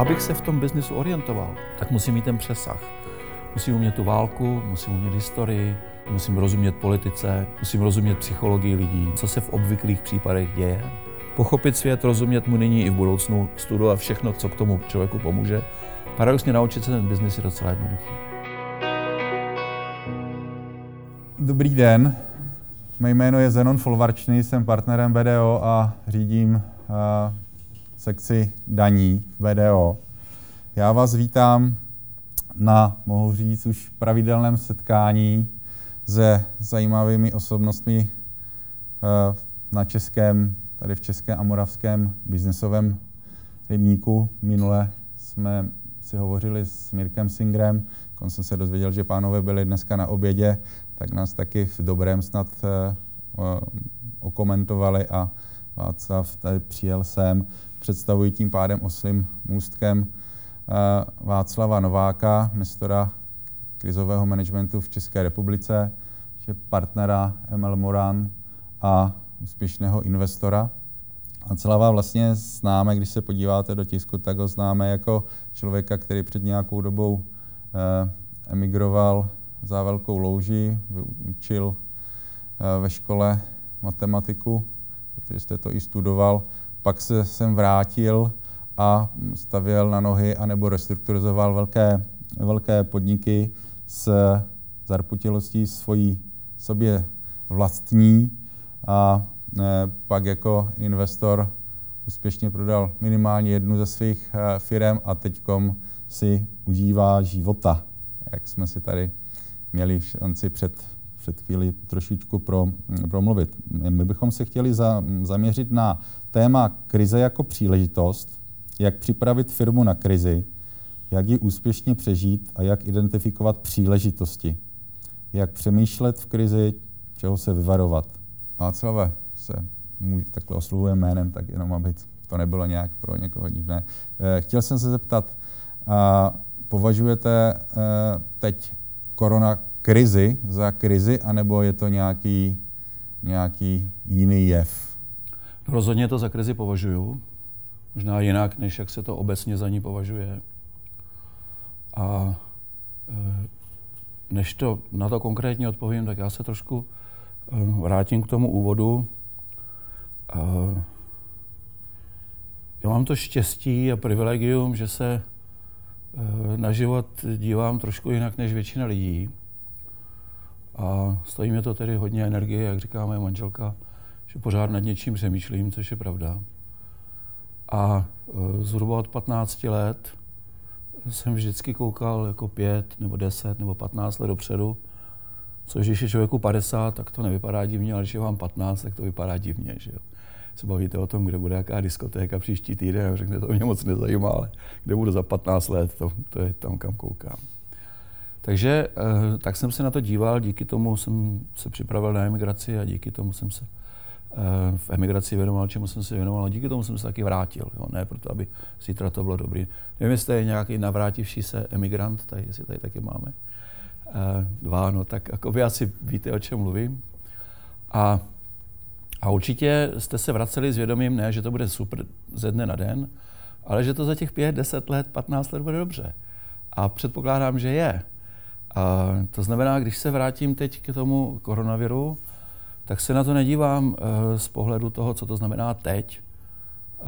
abych se v tom biznisu orientoval, tak musím mít ten přesah. Musím umět tu válku, musím umět historii, musím rozumět politice, musím rozumět psychologii lidí, co se v obvyklých případech děje. Pochopit svět, rozumět mu nyní i v budoucnu, studovat všechno, co k tomu člověku pomůže. Paradoxně naučit se ten biznis je docela jednoduchý. Dobrý den, mé jméno je Zenon Folvarčný, jsem partnerem BDO a řídím uh, sekci daní v BDO. Já vás vítám na, mohu říct, už pravidelném setkání se zajímavými osobnostmi uh, na českém, tady v českém a moravském biznesovém rybníku. Minule jsme si hovořili s Mirkem Singrem, kon jsem se dozvěděl, že pánové byli dneska na obědě, tak nás taky v dobrém snad uh, okomentovali a Václav tady přijel sem. Představuji tím pádem oslým můstkem uh, Václava Nováka, nestora krizového managementu v České republice, že partnera ML Moran a úspěšného investora. Václava vlastně známe, když se podíváte do tisku, tak ho známe jako člověka, který před nějakou dobou eh, emigroval za velkou louži, učil eh, ve škole matematiku, protože jste to i studoval. Pak se sem vrátil a stavěl na nohy anebo restrukturizoval velké, velké podniky s zarputilostí svojí sobě vlastní a eh, pak jako investor úspěšně prodal minimálně jednu ze svých eh, firm a teďkom si užívá života, jak jsme si tady měli šanci před, před chvíli trošičku pro, promluvit. My bychom se chtěli za, zaměřit na téma krize jako příležitost, jak připravit firmu na krizi, jak ji úspěšně přežít a jak identifikovat příležitosti, jak přemýšlet v krizi, čeho se vyvarovat. Václave, se můj, takhle oslovuje jménem, tak jenom aby to nebylo nějak pro někoho divné. Eh, chtěl jsem se zeptat, považujete eh, teď korona krizi za krizi, anebo je to nějaký, nějaký jiný jev? Rozhodně to za krizi považuju. Možná jinak, než jak se to obecně za ní považuje. A e, než to na to konkrétně odpovím, tak já se trošku e, vrátím k tomu úvodu. Já mám to štěstí a privilegium, že se Eh, na život dívám trošku jinak než většina lidí. A stojí mě to tedy hodně energie, jak říká moje manželka, že pořád nad něčím přemýšlím, což je pravda. A eh, zhruba od 15 let jsem vždycky koukal jako 5 nebo 10 nebo 15 let dopředu, což když je člověku 50, tak to nevypadá divně, ale když je vám 15, tak to vypadá divně. Že jo? se bavíte o tom, kde bude jaká diskotéka příští týden, a řekne, to mě moc nezajímá, ale kde budu za 15 let, to, to je tam, kam koukám. Takže eh, tak jsem se na to díval, díky tomu jsem se připravil na emigraci a díky tomu jsem se v emigraci věnoval, čemu jsem se věnoval díky tomu jsem se taky vrátil. Jo? Ne proto, aby zítra to bylo dobrý. Nevím, jestli je nějaký navrátivší se emigrant, tady, jestli tady taky máme. Eh, dva, no tak jako vy asi víte, o čem mluvím. A a určitě jste se vraceli s vědomím, ne, že to bude super ze dne na den, ale že to za těch 5, 10 let, 15 let bude dobře. A předpokládám, že je. A to znamená, když se vrátím teď k tomu koronaviru, tak se na to nedívám uh, z pohledu toho, co to znamená teď, uh,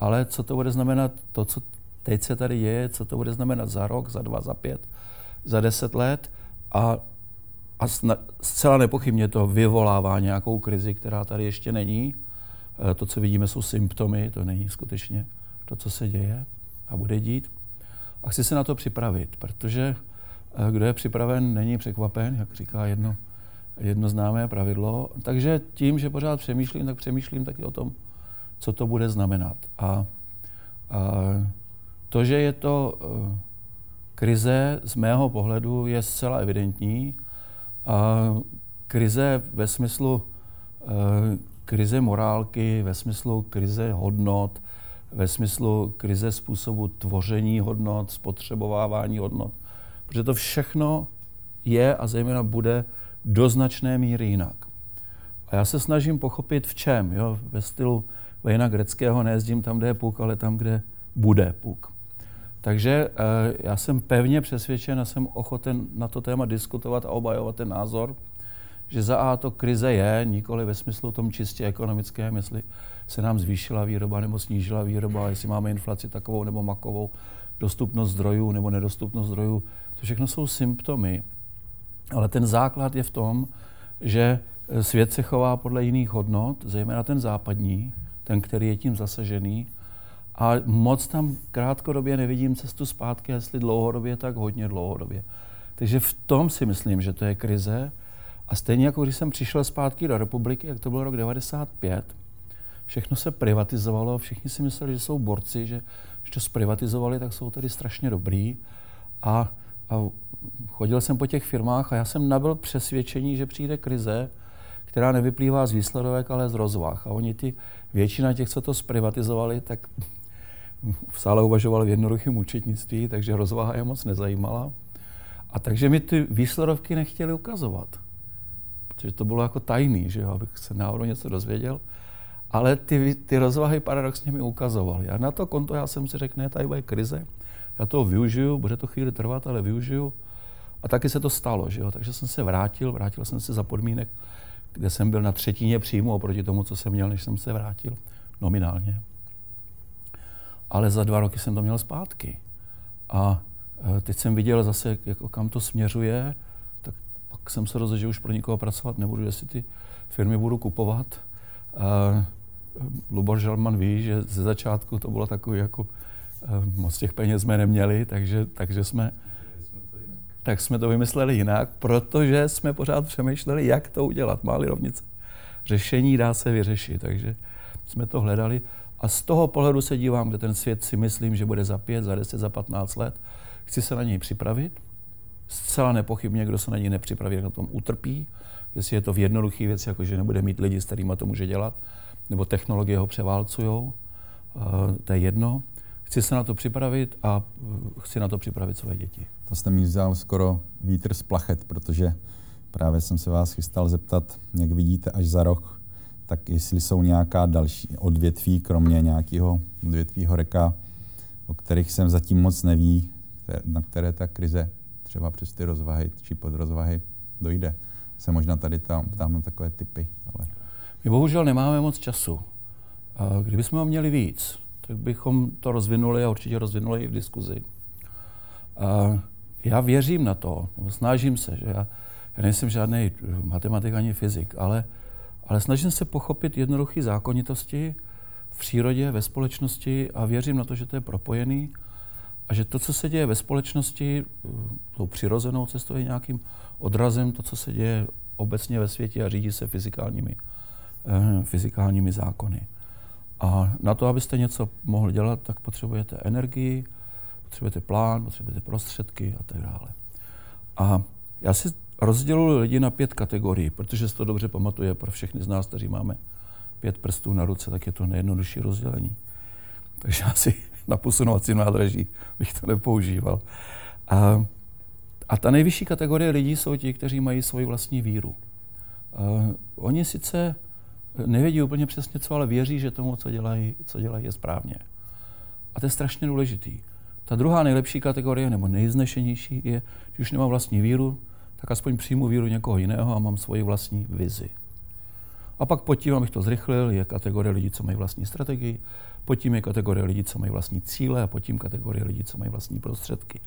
ale co to bude znamenat, to, co teď se tady je, co to bude znamenat za rok, za dva, za pět, za deset let a a zcela nepochybně to vyvolává nějakou krizi, která tady ještě není. Eh, to, co vidíme, jsou symptomy, to není skutečně to, co se děje a bude dít. A chci se na to připravit, protože eh, kdo je připraven, není překvapen, jak říká jedno, jedno známé pravidlo. Takže tím, že pořád přemýšlím, tak přemýšlím taky o tom, co to bude znamenat. A, a to, že je to eh, krize z mého pohledu, je zcela evidentní a krize ve smyslu eh, krize morálky, ve smyslu krize hodnot, ve smyslu krize způsobu tvoření hodnot, spotřebovávání hodnot. Protože to všechno je a zejména bude do značné míry jinak. A já se snažím pochopit v čem. Jo? Ve stylu Vejna Greckého nejezdím tam, kde je puk, ale tam, kde bude puk. Takže eh, já jsem pevně přesvědčen a jsem ochoten na to téma diskutovat a obajovat ten názor, že za A to krize je, nikoli ve smyslu tom čistě ekonomickém, jestli se nám zvýšila výroba nebo snížila výroba, jestli máme inflaci takovou nebo makovou, dostupnost zdrojů nebo nedostupnost zdrojů. To všechno jsou symptomy. Ale ten základ je v tom, že svět se chová podle jiných hodnot, zejména ten západní, ten, který je tím zasažený. A moc tam krátkodobě nevidím cestu zpátky, jestli dlouhodobě, tak hodně dlouhodobě. Takže v tom si myslím, že to je krize. A stejně jako když jsem přišel zpátky do republiky, jak to byl rok 95, všechno se privatizovalo, všichni si mysleli, že jsou borci, že když to zprivatizovali, tak jsou tedy strašně dobrý. A, a chodil jsem po těch firmách a já jsem nabil přesvědčení, že přijde krize, která nevyplývá z výsledovek, ale z rozvah. A oni ty, většina těch, co to zprivatizovali, tak v sále uvažovali v jednoduchém účetnictví, takže rozvaha je moc nezajímala. A takže mi ty výsledovky nechtěli ukazovat. Protože to bylo jako tajný, že jo, abych se náhodou něco dozvěděl. Ale ty, ty rozvahy paradoxně mi ukazovaly. A na to konto já jsem si řekl, ne, tady bude krize, já toho využiju, bude to chvíli trvat, ale využiju. A taky se to stalo, že jo? takže jsem se vrátil, vrátil jsem se za podmínek, kde jsem byl na třetině příjmu oproti tomu, co jsem měl, než jsem se vrátil, nominálně. Ale za dva roky jsem to měl zpátky. A e, teď jsem viděl zase, jako kam to směřuje, tak pak jsem se rozhodl, že už pro nikoho pracovat nebudu, jestli ty firmy budu kupovat. A Lubor Žalman ví, že ze začátku to bylo takový jako moc těch peněz jsme neměli, takže, takže jsme tak jsme to vymysleli jinak, protože jsme pořád přemýšleli, jak to udělat. Máli rovnice. Řešení dá se vyřešit, takže jsme to hledali. A z toho pohledu se dívám, kde ten svět si myslím, že bude za pět, za deset, za patnáct let. Chci se na něj připravit. Zcela nepochybně, kdo se na něj nepřipraví, na tom utrpí. Jestli je to v jednoduché věci, jako že nebude mít lidi, s kterými to může dělat, nebo technologie ho převálcují, to je jedno. Chci se na to připravit a chci na to připravit své děti. To jste mi vzal skoro vítr z plachet, protože právě jsem se vás chystal zeptat, jak vidíte až za rok, tak jestli jsou nějaká další odvětví, kromě nějakého odvětví horeka, o kterých jsem zatím moc neví, na které ta krize třeba přes ty rozvahy či podrozvahy dojde. Se možná tady tam, tam na takové typy. Ale... My bohužel nemáme moc času. Kdybychom ho měli víc, tak bychom to rozvinuli a určitě rozvinuli i v diskuzi. A já věřím na to, nebo snažím se, že já, já nejsem žádný matematik ani fyzik, ale, ale snažím se pochopit jednoduché zákonitosti v přírodě, ve společnosti a věřím na to, že to je propojený a že to, co se děje ve společnosti, tou přirozenou cestou je nějakým odrazem to, co se děje obecně ve světě a řídí se fyzikálními, eh, fyzikálními zákony. A na to, abyste něco mohli dělat, tak potřebujete energii, potřebujete plán, potřebujete prostředky a tak dále. A já si rozděluji lidi na pět kategorií, protože se to dobře pamatuje pro všechny z nás, kteří máme pět prstů na ruce, tak je to nejjednodušší rozdělení. Takže asi na posunovacím nádraží bych to nepoužíval. A, a ta nejvyšší kategorie lidí jsou ti, kteří mají svoji vlastní víru. A oni sice nevědí úplně přesně co, ale věří, že tomu, co dělají, co dělají je správně. A to je strašně důležitý. Ta druhá nejlepší kategorie, nebo nejznešenější, je, že už nemám vlastní víru, tak aspoň přijmu víru někoho jiného a mám svoji vlastní vizi. A pak pod tím, abych to zrychlil, je kategorie lidí, co mají vlastní strategii, pod tím je kategorie lidí, co mají vlastní cíle a pod tím kategorie lidí, co mají vlastní prostředky.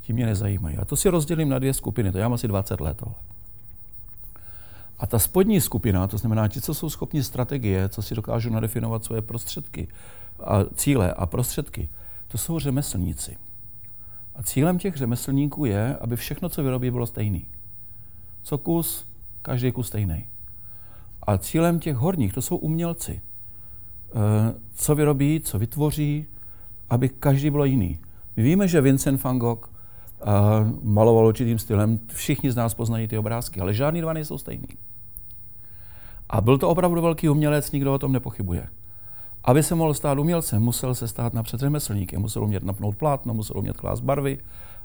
Tím mě nezajímají. A to si rozdělím na dvě skupiny, to já mám asi 20 let tohle. A ta spodní skupina, to znamená ti, co jsou schopni strategie, co si dokážou nadefinovat svoje prostředky, a cíle a prostředky, to jsou řemeslníci. A cílem těch řemeslníků je, aby všechno, co vyrobí, bylo stejný. Co kus, každý kus stejný. A cílem těch horních, to jsou umělci. Eh, co vyrobí, co vytvoří, aby každý bylo jiný. My víme, že Vincent van Gogh maloval určitým stylem, všichni z nás poznají ty obrázky, ale žádný dva nejsou stejný. A byl to opravdu velký umělec, nikdo o tom nepochybuje. Aby se mohl stát umělcem, musel se stát napřed řemeslníkem, musel umět napnout plátno, musel umět klást barvy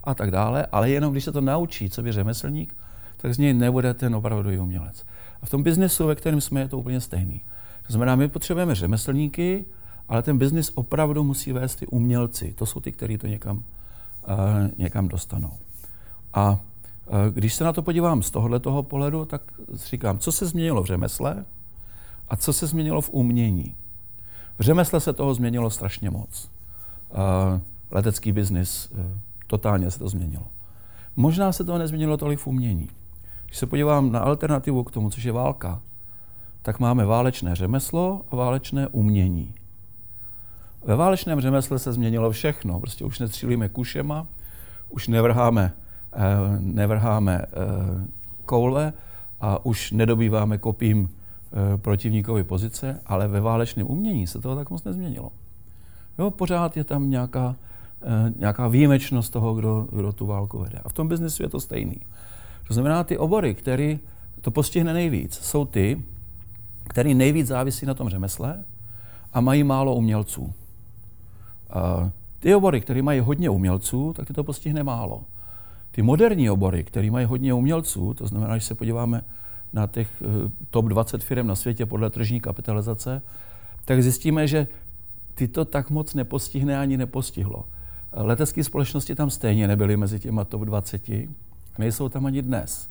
a tak dále, ale jenom když se to naučí, co by řemeslník, tak z něj nebude ten opravdový umělec. A v tom biznesu, ve kterém jsme, je to úplně stejný. To znamená, my potřebujeme řemeslníky ale ten biznis opravdu musí vést ty umělci. To jsou ty, kteří to někam, někam dostanou. A uh, když se na to podívám z tohoto pohledu, tak říkám, co se změnilo v řemesle a co se změnilo v umění. V řemesle se toho změnilo strašně moc. Uh, letecký biznis, totálně se to změnilo. Možná se to nezměnilo tolik v umění. Když se podívám na alternativu k tomu, což je válka, tak máme válečné řemeslo a válečné umění. Ve válečném řemesle se změnilo všechno. Prostě už nestřílíme kušema, už nevrháme, eh, nevrháme eh, koule a už nedobýváme kopím eh, protivníkovi pozice, ale ve válečném umění se toho tak moc nezměnilo. Jo, pořád je tam nějaká, nějaká výjimečnost toho, kdo, kdo tu válku vede. A v tom biznesu je to stejný. To znamená, ty obory, které to postihne nejvíc, jsou ty, které nejvíc závisí na tom řemesle a mají málo umělců. A ty obory, které mají hodně umělců, tak ty to postihne málo. Ty moderní obory, které mají hodně umělců, to znamená, když se podíváme na těch eh, top 20 firm na světě podle tržní kapitalizace, tak zjistíme, že ty to tak moc nepostihne ani nepostihlo. Letecké společnosti tam stejně nebyly mezi těma top 20, nejsou tam ani dnes.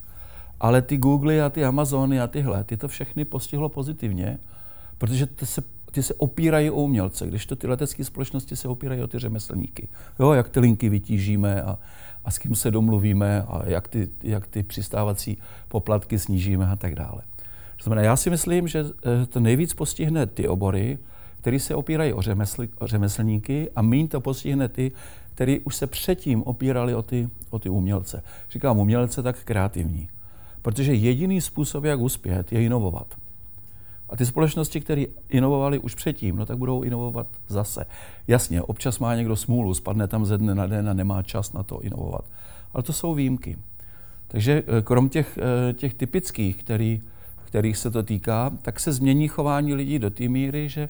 Ale ty Google a ty Amazony a tyhle, ty to všechny postihlo pozitivně, protože ty se, ty se opírají o umělce, když to ty letecké společnosti se opírají o ty řemeslníky. Jo, jak ty linky vytížíme a, a s kým se domluvíme a jak ty, jak ty přistávací poplatky snížíme a tak dále. To znamená, já si myslím, že eh, to nejvíc postihne ty obory, které se opírají o, řemesl, o řemeslníky a méně to postihne ty, kteří už se předtím opírali o ty, o ty umělce. Říkám umělce, tak kreativní. Protože jediný způsob, jak uspět, je inovovat. A ty společnosti, které inovovaly už předtím, no tak budou inovovat zase. Jasně, občas má někdo smůlu, spadne tam ze dne na den a nemá čas na to inovovat. Ale to jsou výjimky. Takže eh, krom těch, eh, těch typických, který, kterých se to týká, tak se změní chování lidí do té míry, že,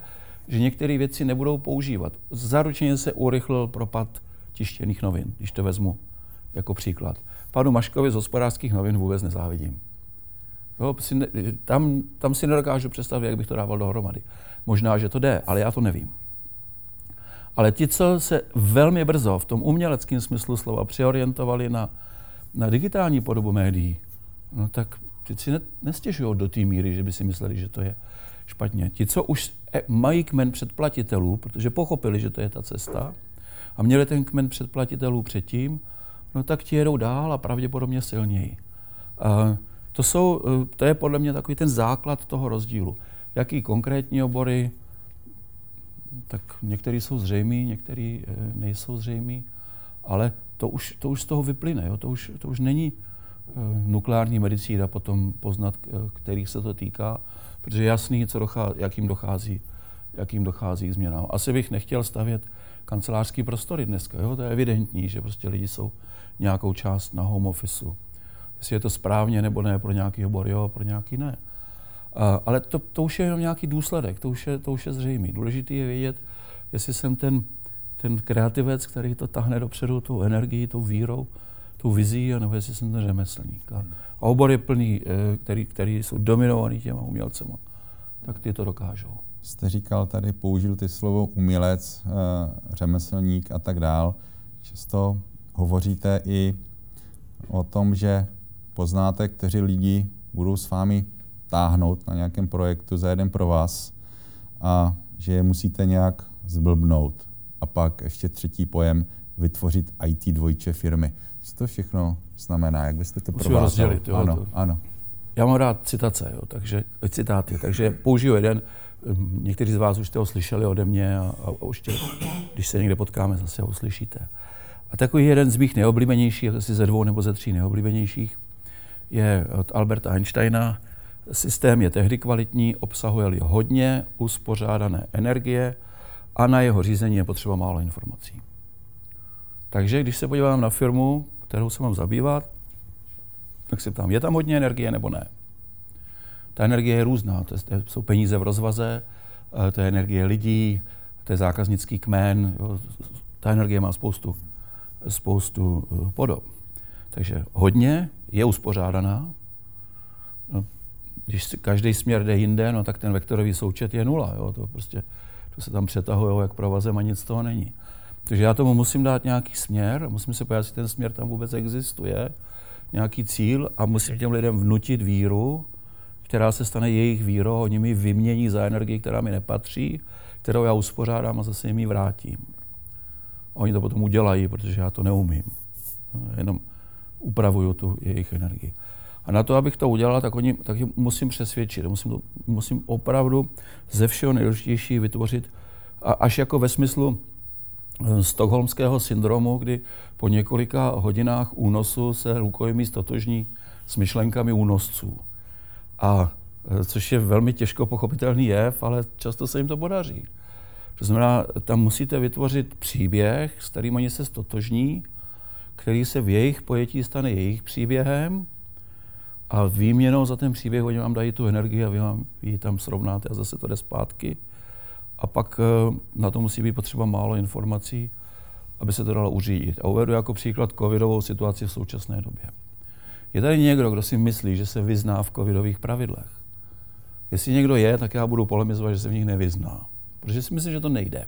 že některé věci nebudou používat. Zaručeně se urychlil propad tištěných novin, když to vezmu jako příklad. Panu Maškovi z hospodářských novin vůbec nezávidím. Jo, si ne, tam, tam si nedokážu představit, jak bych to dával dohromady. Možná, že to jde, ale já to nevím. Ale ti, co se velmi brzo v tom uměleckém smyslu slova přeorientovali na, na digitální podobu médií, no tak ti si ne, nestěžují do té míry, že by si mysleli, že to je špatně. Ti, co už e, mají kmen předplatitelů, protože pochopili, že to je ta cesta, a měli ten kmen předplatitelů předtím, no tak ti jedou dál a pravděpodobně silněji. A to, jsou, e, to je podle mě takový ten základ toho rozdílu. Jaký konkrétní obory, tak některý jsou zřejmý, některý e, nejsou zřejmý, ale to už, to už z toho vyplyne. Jo? To, už, to už není e, nukleární medicína potom poznat, kterých se to týká, protože je jasný, co dochází, jakým dochází, jakým dochází k změnám. Asi bych nechtěl stavět kancelářský prostory dneska. Jo? To je evidentní, že prostě lidi jsou nějakou část na home officeu. Jestli je to správně nebo ne, pro nějaký obor jo, pro nějaký ne. Ale to, to už je jenom nějaký důsledek, to už je, to už je zřejmý. Důležité je vědět, jestli jsem ten, ten kreativec, který to tahne dopředu tou energií, tou vírou, tou vizí, nebo jestli jsem ten řemeslník. A, a obor je plný, eh, který, který jsou dominovaný těma umělcema, tak ty to dokážou jste říkal tady, použil ty slovo umělec, eh, řemeslník a tak dál. Často hovoříte i o tom, že poznáte, kteří lidi budou s vámi táhnout na nějakém projektu za jeden pro vás a že je musíte nějak zblbnout. A pak ještě třetí pojem, vytvořit IT dvojče firmy. Co to všechno znamená? Jak byste to provázal? rozdělit, jo, ano, to. ano. Já mám rád citace, jo, takže citáty, takže použiju jeden. Někteří z vás už jste ho slyšeli ode mě a, a už tě, když se někde potkáme, zase ho uslyšíte. A takový jeden z mých nejoblíbenějších, asi ze dvou nebo ze tří nejoblíbenějších, je od Alberta Einsteina. Systém je tehdy kvalitní, obsahuje-li hodně uspořádané energie a na jeho řízení je potřeba málo informací. Takže když se podívám na firmu, kterou se mám zabývat, tak se ptám, je tam hodně energie nebo ne? Ta energie je různá. To jsou peníze v rozvaze, eh, to je energie lidí, to je zákaznický kmen. Jo. Ta energie má spoustu, spoustu eh, podob. Takže hodně je uspořádaná. No, když každý směr jde jinde, no, tak ten vektorový součet je nula. Jo. To prostě to se tam přetahují jak provazem a nic z toho není. Takže já tomu musím dát nějaký směr, musím se pojít, jestli ten směr tam vůbec existuje, nějaký cíl a musím těm lidem vnutit víru, která se stane jejich vírou, oni mi vymění za energii, která mi nepatří, kterou já uspořádám a zase jim ji vrátím. A oni to potom udělají, protože já to neumím. Jenom upravuju tu jejich energii. A na to, abych to udělal, tak, oni, tak musím přesvědčit. Musím, to, musím opravdu ze všeho nejdůležitější vytvořit, a až jako ve smyslu eh, stokholmského syndromu, kdy po několika hodinách únosu se rukojmí stotožní s myšlenkami únosců. A eh, což je velmi těžko pochopitelný jev, ale často se jim to podaří. To znamená, tam musíte vytvořit příběh, s kterým oni se stotožní, který se v jejich pojetí stane jejich příběhem a výměnou za ten příběh oni vám dají tu energii a vy vám ji tam srovnáte a zase to jde zpátky. A pak eh, na to musí být potřeba málo informací, aby se to dalo uřídit. A uvedu jako příklad covidovou situaci v současné době. Je tady někdo, kdo si myslí, že se vyzná v covidových pravidlech. Jestli někdo je, tak já budu polemizovat, že se v nich nevyzná. Protože si myslím, že to nejde.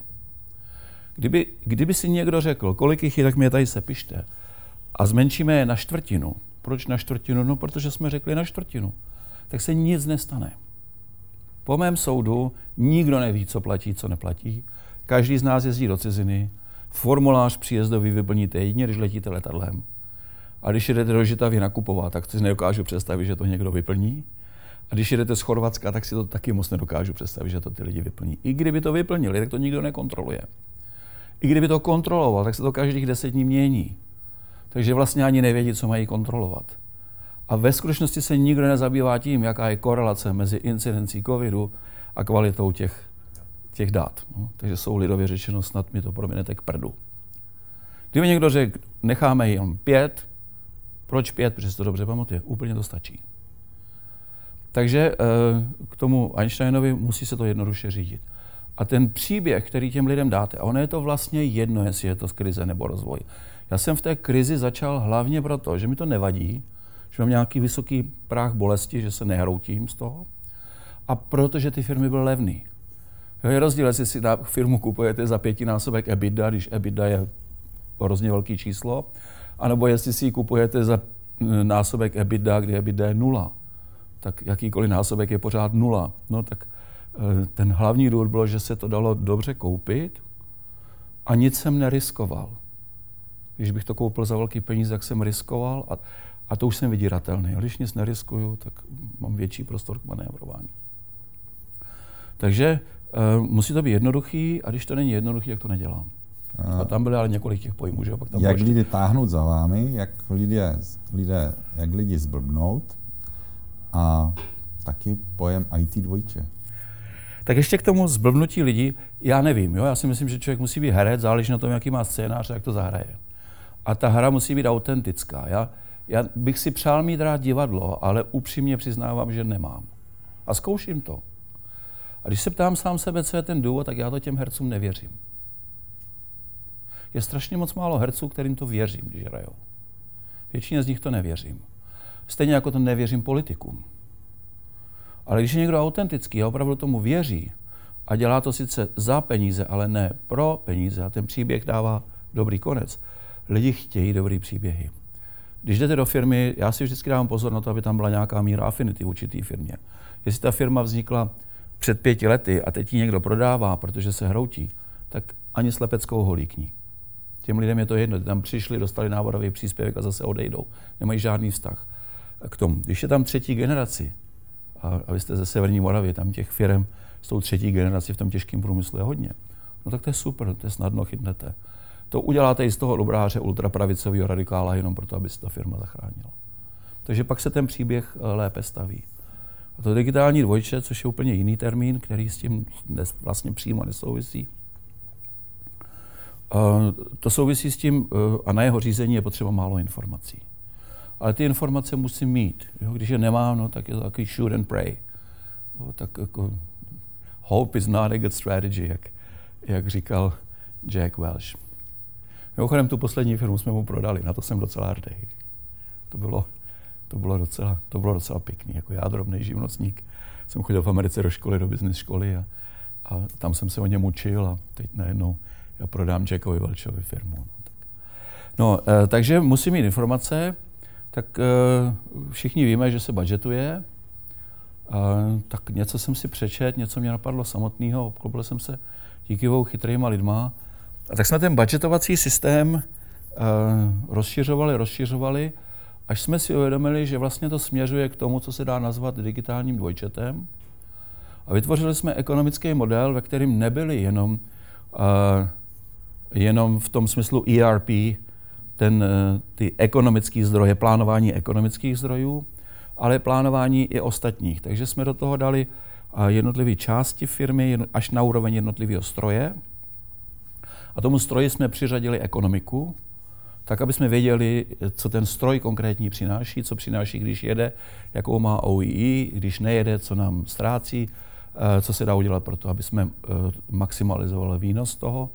Kdyby, kdyby si někdo řekl, kolik jich je, tak mě tady sepište, a zmenšíme je na čtvrtinu. Proč na čtvrtinu? No, protože jsme řekli na čtvrtinu. Tak se nic nestane. Po mém soudu nikdo neví, co platí, co neplatí. Každý z nás jezdí do ciziny. Formulář příjezdový vyplníte jedině, když letíte letadlem. A když jdete do Žitavy nakupovat, tak si nedokážu představit, že to někdo vyplní. A když jdete z Chorvatska, tak si to taky moc nedokážu představit, že to ty lidi vyplní. I kdyby to vyplnili, tak to nikdo nekontroluje. I kdyby to kontroloval, tak se to každých deset dní mění. Takže vlastně ani nevědí, co mají kontrolovat. A ve skutečnosti se nikdo nezabývá tím, jaká je korelace mezi incidencí covidu a kvalitou těch, těch dát. No, takže jsou lidově řečeno, snad mi to proměnete k prdu. Kdyby někdo řekl, necháme jen pět, proč pět? Protože si to dobře pamatuje. Úplně to stačí. Takže eh, k tomu Einsteinovi musí se to jednoduše řídit. A ten příběh, který těm lidem dáte, a ono je to vlastně jedno, jestli je to z krize nebo rozvoj. Já jsem v té krizi začal hlavně proto, že mi to nevadí, že mám nějaký vysoký práh bolesti, že se nehroutím z toho, a protože ty firmy byly levný. Jo, je rozdíl, jestli si firmu kupujete za pětinásobek EBITDA, když EBITDA je hrozně velký číslo, anebo jestli si ji kupujete za násobek EBITDA, kdy EBITDA je nula tak jakýkoliv násobek je pořád nula. No tak ten hlavní důvod bylo, že se to dalo dobře koupit a nic jsem neriskoval. Když bych to koupil za velký peníze, tak jsem riskoval a, a to už jsem vydíratelný. A když nic neriskuju, tak mám větší prostor k manévrování. Takže uh, musí to být jednoduchý a když to není jednoduchý, tak to nedělám. A, a tam byly ale několik těch pojmů, že pak tam Jak lidi táhnout za vámi, jak lidé, lidé, jak lidi zblbnout, a taky pojem IT dvojče. Tak ještě k tomu zblbnutí lidí, já nevím, jo? já si myslím, že člověk musí být herec, záleží na tom, jaký má scénář jak to zahraje. A ta hra musí být autentická. Já, já bych si přál mít rád divadlo, ale upřímně přiznávám, že nemám. A zkouším to. A když se ptám sám sebe, co je ten důvod, tak já to těm hercům nevěřím. Je strašně moc málo herců, kterým to věřím, když hrajou. Většině z nich to nevěřím. Stejně jako to nevěřím politikům. Ale když je někdo autentický a opravdu tomu věří a dělá to sice za peníze, ale ne pro peníze a ten příběh dává dobrý konec, lidi chtějí dobrý příběhy. Když jdete do firmy, já si vždycky dávám pozor na to, aby tam byla nějaká míra afinity v určitý firmě. Jestli ta firma vznikla před pěti lety a teď ji někdo prodává, protože se hroutí, tak ani slepeckou holíkní. Těm lidem je to jedno, tam přišli, dostali návodový příspěvek a zase odejdou. Nemají žádný vztah k tomu. Když je tam třetí generaci, a, a vy jste ze Severní Moravy, tam těch firm s tou třetí generací v tom těžkém průmyslu je hodně, no tak to je super, to je snadno chytnete. To uděláte i z toho dobráře ultrapravicového radikála jenom proto, aby se ta firma zachránila. Takže pak se ten příběh eh, lépe staví. A to digitální dvojče, což je úplně jiný termín, který s tím vlastně přímo nesouvisí, to souvisí s tím, eh, a na jeho řízení je potřeba málo informací ale ty informace musím mít. Jo? Když je nemám, no, tak je to takový shoot and pray. Jo? Tak jako hope is not a good strategy, jak, jak říkal Jack Welch. Mimochodem tu poslední firmu jsme mu prodali, na to jsem docela hrdý. To bylo, to bylo, docela, to bylo docela pěkný. Jako já, drobný živnostník, jsem chodil v Americe do školy, do business školy a, a tam jsem se o něm učil a teď najednou já prodám Jackovi Velčovi firmu. No, tak. no e, takže musím mít informace, tak e, všichni víme, že se budgetuje, e, tak něco jsem si přečet, něco mě napadlo samotného, obklobil jsem se díky vou chytrýma lidma. A tak jsme ten budgetovací systém uh, rozšiřovali, rozšiřovali, až jsme si uvědomili, že vlastně to směřuje k tomu, co se dá nazvat digitálním dvojčetem. A vytvořili jsme ekonomický model, ve kterém nebyly jenom, jenom v tom smyslu ERP, ten, uh, ty ekonomické zdroje, plánování ekonomických zdrojů, ale plánování i ostatních. Takže jsme do toho dali jednotlivé části firmy až na úroveň jednotlivého stroje. A tomu stroji jsme přiřadili ekonomiku, tak aby jsme věděli, co ten stroj konkrétní přináší, co přináší, když jede, jakou má OEE, když nejede, co nám ztrácí, eh, co se dá udělat pro to, aby jsme eh, maximalizovali výnos toho.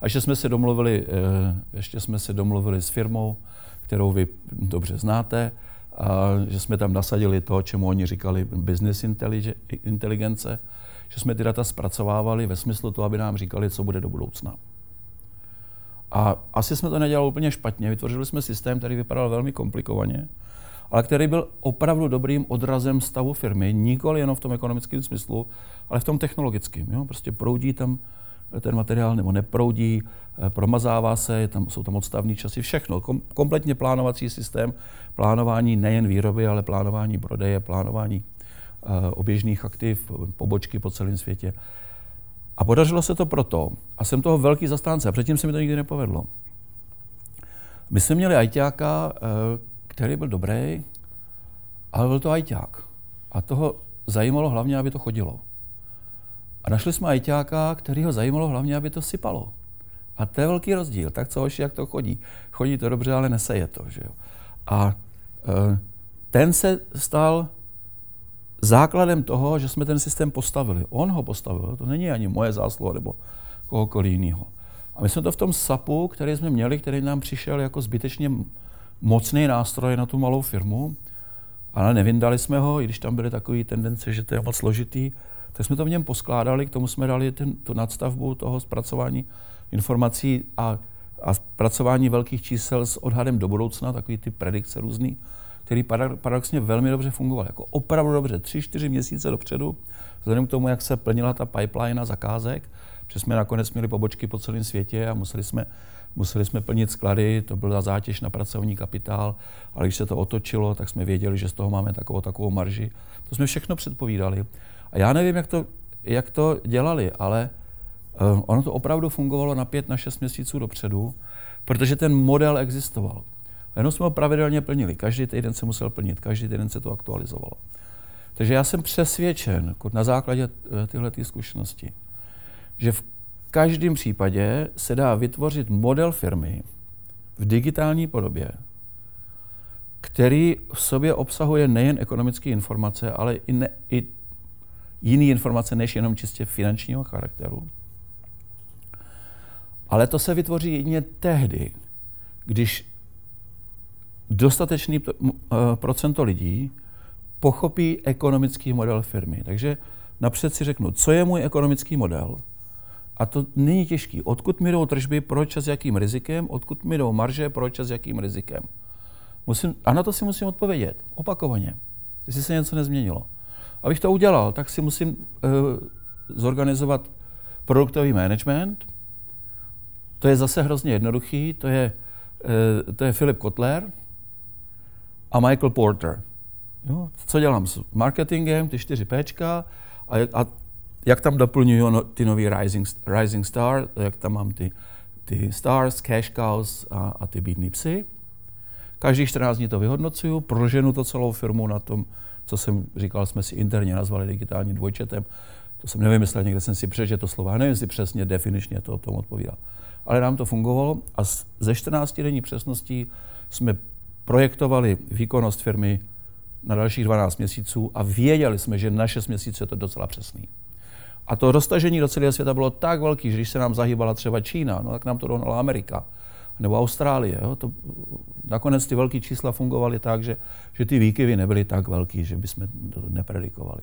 A ještě jsme se domluvili, eh, ještě jsme se domluvili s firmou, kterou vy dobře znáte, a že jsme tam nasadili to, čemu oni říkali business inteligence, že jsme ty data zpracovávali ve smyslu toho, aby nám říkali, co bude do budoucna. A asi jsme to nedělali úplně špatně. Vytvořili jsme systém, který vypadal velmi komplikovaně, ale který byl opravdu dobrým odrazem stavu firmy, nikoli jenom v tom ekonomickém smyslu, ale v tom technologickém. Jo? Prostě proudí tam ten materiál nebo neproudí, eh, promazává se, tam, jsou tam odstavní časy, všechno. Kom, kompletně plánovací systém, plánování nejen výroby, ale plánování prodeje, plánování uh, oběžných aktiv, pobočky po celém světě. A podařilo se to proto, a jsem toho velký zastánce, a předtím se mi to nikdy nepovedlo. My jsme měli ajťáka, uh, který byl dobrý, ale byl to ajťák. A toho zajímalo hlavně, aby to chodilo. A našli jsme ajťáka, který ho zajímalo hlavně, aby to sypalo. A to je velký rozdíl. Tak co jak to chodí? Chodí to dobře, ale neseje to. Že jo? A e, ten se stal základem toho, že jsme ten systém postavili. On ho postavil, to není ani moje zásluha nebo kohokoliv jiného. A my jsme to v tom SAPu, který jsme měli, který nám přišel jako zbytečně mocný nástroj na tu malou firmu, ale nevyndali jsme ho, i když tam byly takové tendence, že to je moc složitý, tak jsme to v něm poskládali, k tomu jsme dali ten, tu nadstavbu toho zpracování informací a, a zpracování velkých čísel s odhadem do budoucna, takový ty predikce různý, který paradoxně velmi dobře fungoval. Jako opravdu dobře, tři, čtyři měsíce dopředu, vzhledem k tomu, jak se plnila ta pipeline zakázek, protože jsme nakonec měli pobočky po celém světě a museli jsme, museli jsme plnit sklady, to byla zátěž na pracovní kapitál, ale když se to otočilo, tak jsme věděli, že z toho máme takovou, takovou marži. To jsme všechno předpovídali. A já nevím, jak to, jak to dělali, ale uh, ono to opravdu fungovalo na pět, na šest měsíců dopředu, protože ten model existoval. Jenom jsme ho pravidelně plnili. Každý týden se musel plnit, každý týden se to aktualizovalo. Takže já jsem přesvědčen na základě eh, tyhle zkušenosti, že v každém případě se dá vytvořit model firmy v digitální podobě, který v sobě obsahuje nejen ekonomické informace, ale i, ne, i jiné informace než jenom čistě finančního charakteru. Ale to se vytvoří jedině tehdy, když dostatečný eh, procento lidí pochopí ekonomický model firmy. Takže napřed si řeknu, co je můj ekonomický model. A to není těžký. Odkud mi jdou tržby, proč a s jakým rizikem, odkud mi jdou marže, proč a s jakým rizikem. Musím, a na to si musím odpovědět opakovaně, jestli se něco nezměnilo. Abych to udělal, tak si musím uh, zorganizovat produktový management. To je zase hrozně jednoduchý, to je, uh, to je Filip Kotler a Michael Porter. Jo? Co dělám s marketingem, ty 4 Pčka a, a jak tam doplňuju no, ty nový Rising, Rising Star, jak tam mám ty, ty Stars, Cash Cows a, a ty bídný psy. Každý 14 dní to vyhodnocuju, proženu to celou firmu na tom, co jsem říkal, jsme si interně nazvali digitálním dvojčetem. To jsem nevymyslel, někde jsem si přečetl to slova, nevím si přesně definičně to o tom odpovídá. Ale nám to fungovalo a ze 14 denní přesností jsme projektovali výkonnost firmy na dalších 12 měsíců a věděli jsme, že na 6 měsíců je to docela přesný. A to roztažení do celého světa bylo tak velký, že když se nám zahýbala třeba Čína, no tak nám to dohnala Amerika nebo Austrálie. Jo? To, nakonec ty velké čísla fungovaly tak, že, že ty výkyvy nebyly tak velké, že bychom to nepredikovali.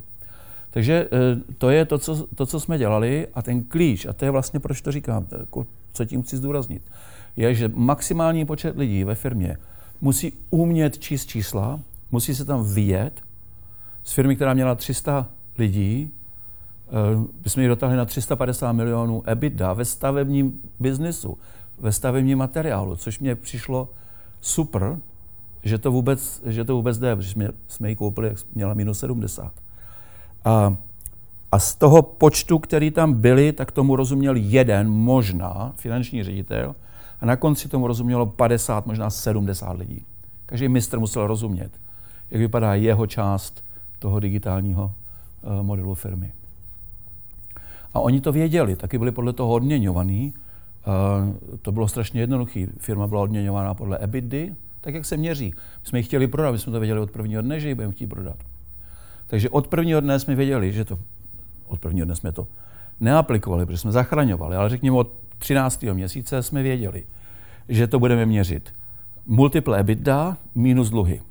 Takže eh, to je to co, to, co jsme dělali a ten klíč, a to je vlastně, proč to říkám, to jako, co tím chci zdůraznit, je, že maximální počet lidí ve firmě musí umět číst čísla, musí se tam vyjet. Z firmy, která měla 300 lidí, eh, jsme ji dotáhli na 350 milionů EBITDA ve stavebním biznisu, ve stavebním materiálu, což mě přišlo super, že to vůbec, že to vůbec jde, protože jsme, jsme ji koupili, jak měla minus 70. A, a z toho počtu, který tam byli, tak tomu rozuměl jeden, možná, finanční ředitel, a na konci tomu rozumělo 50, možná 70 lidí. Každý mistr musel rozumět, jak vypadá jeho část toho digitálního uh, modelu firmy. A oni to věděli, taky byli podle toho odměňovaní. Uh, to bylo strašně jednoduché. Firma byla odměňována podle EBITDA, tak jak se měří. My jsme ji chtěli prodat, my jsme to věděli od prvního dne, že ji budeme chtít prodat. Takže od prvního dne jsme věděli, že to, od prvního dne jsme to neaplikovali, protože jsme zachraňovali, ale řekněme od 13. měsíce jsme věděli, že to budeme měřit. Multiple EBITDA minus dluhy.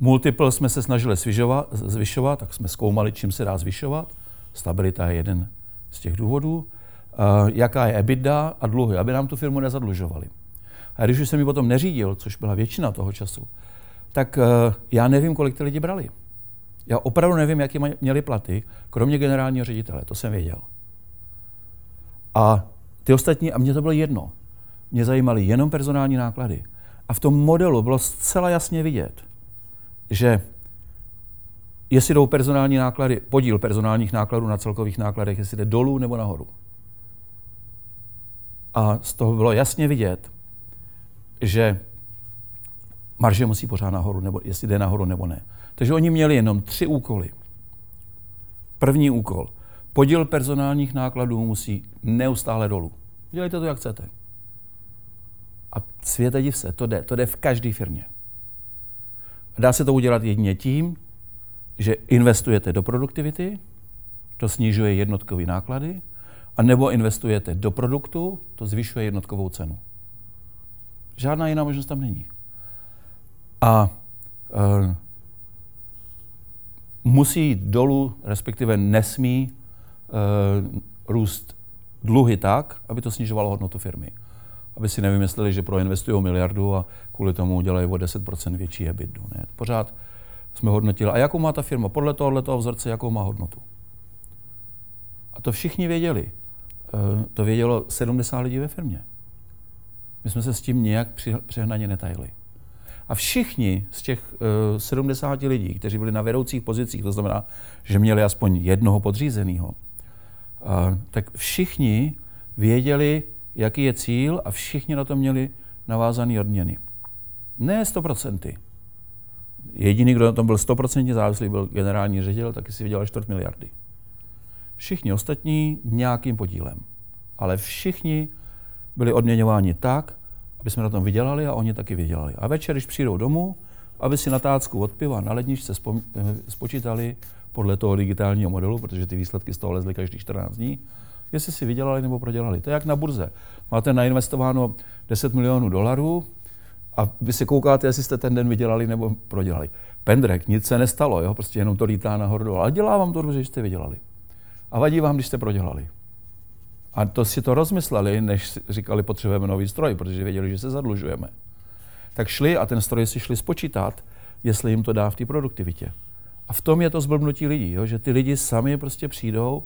Multiple jsme se snažili zvyšovat, zvyšovat, tak jsme zkoumali, čím se dá zvyšovat. Stabilita je jeden z těch důvodů. Uh, jaká je EBITDA a dluhy, aby nám tu firmu nezadlužovali. A když už jsem ji potom neřídil, což byla většina toho času, tak uh, já nevím, kolik ty lidi brali. Já opravdu nevím, jaký měli platy, kromě generálního ředitele, to jsem věděl. A ty ostatní, a mně to bylo jedno, mě zajímaly jenom personální náklady. A v tom modelu bylo zcela jasně vidět, že jestli jdou personální náklady, podíl personálních nákladů na celkových nákladech, jestli jde dolů nebo nahoru. A z toho bylo jasně vidět, že marže musí pořád nahoru, nebo jestli jde nahoru nebo ne. Takže oni měli jenom tři úkoly. První úkol. Podíl personálních nákladů musí neustále dolů. Dělejte to, jak chcete. A světe div se, to jde. To jde v každé firmě. Dá se to udělat jedině tím, že investujete do produktivity, to snižuje jednotkové náklady, a nebo investujete do produktu, to zvyšuje jednotkovou cenu. Žádná jiná možnost tam není. A e, musí dolů, respektive nesmí e, růst dluhy tak, aby to snižovalo hodnotu firmy. Aby si nevymysleli, že proinvestují miliardu a kvůli tomu udělají o 10% větší EBITDA. Ne? Pořád jsme hodnotili. A jakou má ta firma? Podle tohohle toho vzorce, jakou má hodnotu. A to všichni věděli. E, to vědělo 70 lidí ve firmě. My jsme se s tím nějak přehnaně netajili. A všichni z těch uh, 70 lidí, kteří byli na vedoucích pozicích, to znamená, že měli aspoň jednoho podřízeného, uh, tak všichni věděli, jaký je cíl a všichni na to měli navázané odměny. Ne 100%. Jediný, kdo na tom byl 100% závislý, byl generální ředitel, taky si vydělal čtvrt miliardy. Všichni ostatní nějakým podílem. Ale všichni byli odměňováni tak, aby jsme na tom vydělali a oni taky vydělali. A večer, když přijdou domů, aby si na tácku od piva na ledničce eh, spočítali podle toho digitálního modelu, protože ty výsledky z toho lezly každý 14 dní, jestli si vydělali nebo prodělali. To je jak na burze. Máte nainvestováno 10 milionů dolarů a vy si koukáte, jestli jste ten den vydělali nebo prodělali. Pendrek, nic se nestalo, jo? prostě jenom to lítá nahoru Ale dělá vám to dobře, že jste vydělali. A vadí vám, když jste prodělali. A to si to rozmysleli, než říkali, potřebujeme nový stroj, protože věděli, že se zadlužujeme. Tak šli a ten stroj si šli spočítat, jestli jim to dá v té produktivitě. A v tom je to zblbnutí lidí, jo? že ty lidi sami prostě přijdou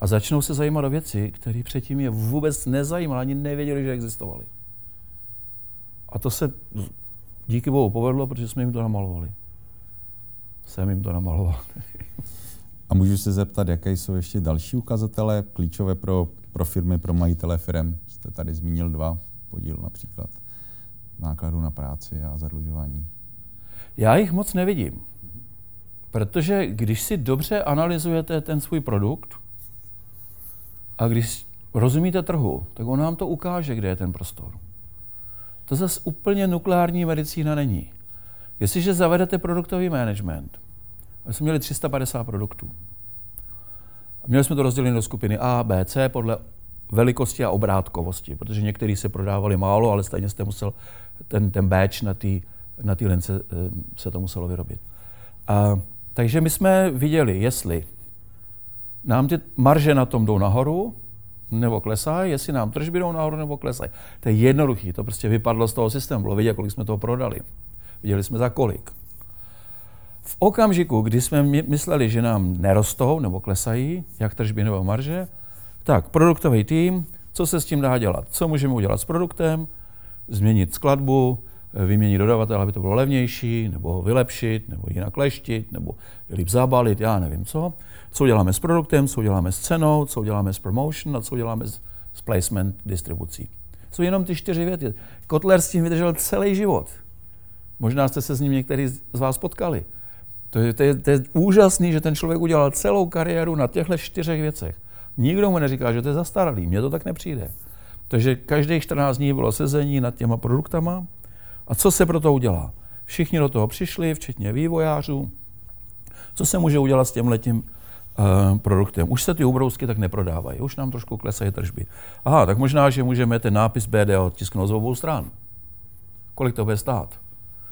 a začnou se zajímat o věci, které předtím je vůbec nezajímaly, ani nevěděli, že existovaly. A to se díky bohu povedlo, protože jsme jim to namalovali. Jsem jim to namaloval. A můžu se zeptat, jaké jsou ještě další ukazatele klíčové pro pro firmy, pro majitele firm. Jste tady zmínil dva, podíl například nákladů na práci a zadlužování. Já jich moc nevidím. Protože když si dobře analyzujete ten svůj produkt a když rozumíte trhu, tak on nám to ukáže, kde je ten prostor. To zase úplně nukleární medicína není. Jestliže zavedete produktový management, my jsme měli 350 produktů, Měli jsme to rozdělené do skupiny A, B, C podle velikosti a obrátkovosti, protože některý se prodávali málo, ale stejně jste musel ten, ten batch na té na tý lence eh, se to muselo vyrobit. A Takže my jsme viděli, jestli nám ty marže na tom jdou nahoru, nebo klesají, jestli nám tržby jdou nahoru nebo klesají. To je jednoduchý, to prostě vypadlo z toho systému, bylo vidět, kolik jsme toho prodali. Viděli jsme za kolik. V okamžiku, kdy jsme mysleli, že nám nerostou nebo klesají, jak tržby nebo marže, tak produktový tým, co se s tím dá dělat? Co můžeme udělat s produktem? Změnit skladbu, vyměnit dodavatele, aby to bylo levnější, nebo ho vylepšit, nebo jinak leštit, nebo líp zabalit, já nevím co. Co uděláme s produktem, co uděláme s cenou, co uděláme s promotion a co uděláme s, placement distribucí. Jsou jenom ty čtyři věty. Kotler s tím vydržel celý život. Možná jste se s ním některý z vás potkali. To je, to, je, to je úžasný, že ten člověk udělal celou kariéru na těchto čtyřech věcech. Nikdo mu neříká, že to je zastaralý, mně to tak nepřijde. Takže každých 14 dní bylo sezení nad těma produktama. A co se pro to udělá? Všichni do toho přišli, včetně vývojářů. Co se může udělat s tím letím uh, produktem? Už se ty ubrousky tak neprodávají, už nám trošku klesají tržby. Aha, tak možná, že můžeme ten nápis BDO tisknout z obou stran. Kolik to bude stát?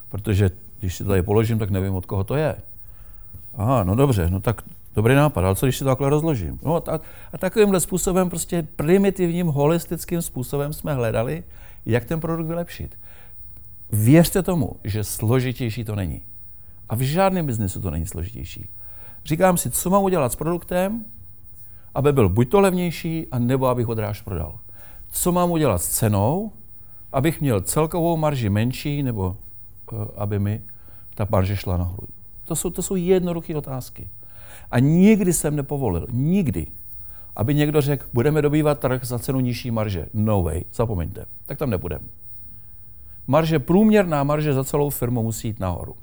Protože když si to tady položím, tak nevím, od koho to je. Aha, no dobře, no tak dobrý nápad, ale co když si to takhle rozložím? No a, a takovýmhle způsobem, prostě primitivním, holistickým způsobem jsme hledali, jak ten produkt vylepšit. Věřte tomu, že složitější to není. A v žádném biznesu to není složitější. Říkám si, co mám udělat s produktem, aby byl buď to levnější, a nebo abych ho dráž prodal. Co mám udělat s cenou, abych měl celkovou marži menší, nebo uh, aby mi ta marže šla nahoru. To jsou, to jsou jednoduché otázky. A nikdy jsem nepovolil, nikdy, aby někdo řekl, budeme dobývat trh za cenu nižší marže. No way, zapomeňte. Tak tam nebudeme. Marže, průměrná marže za celou firmu musí jít nahoru.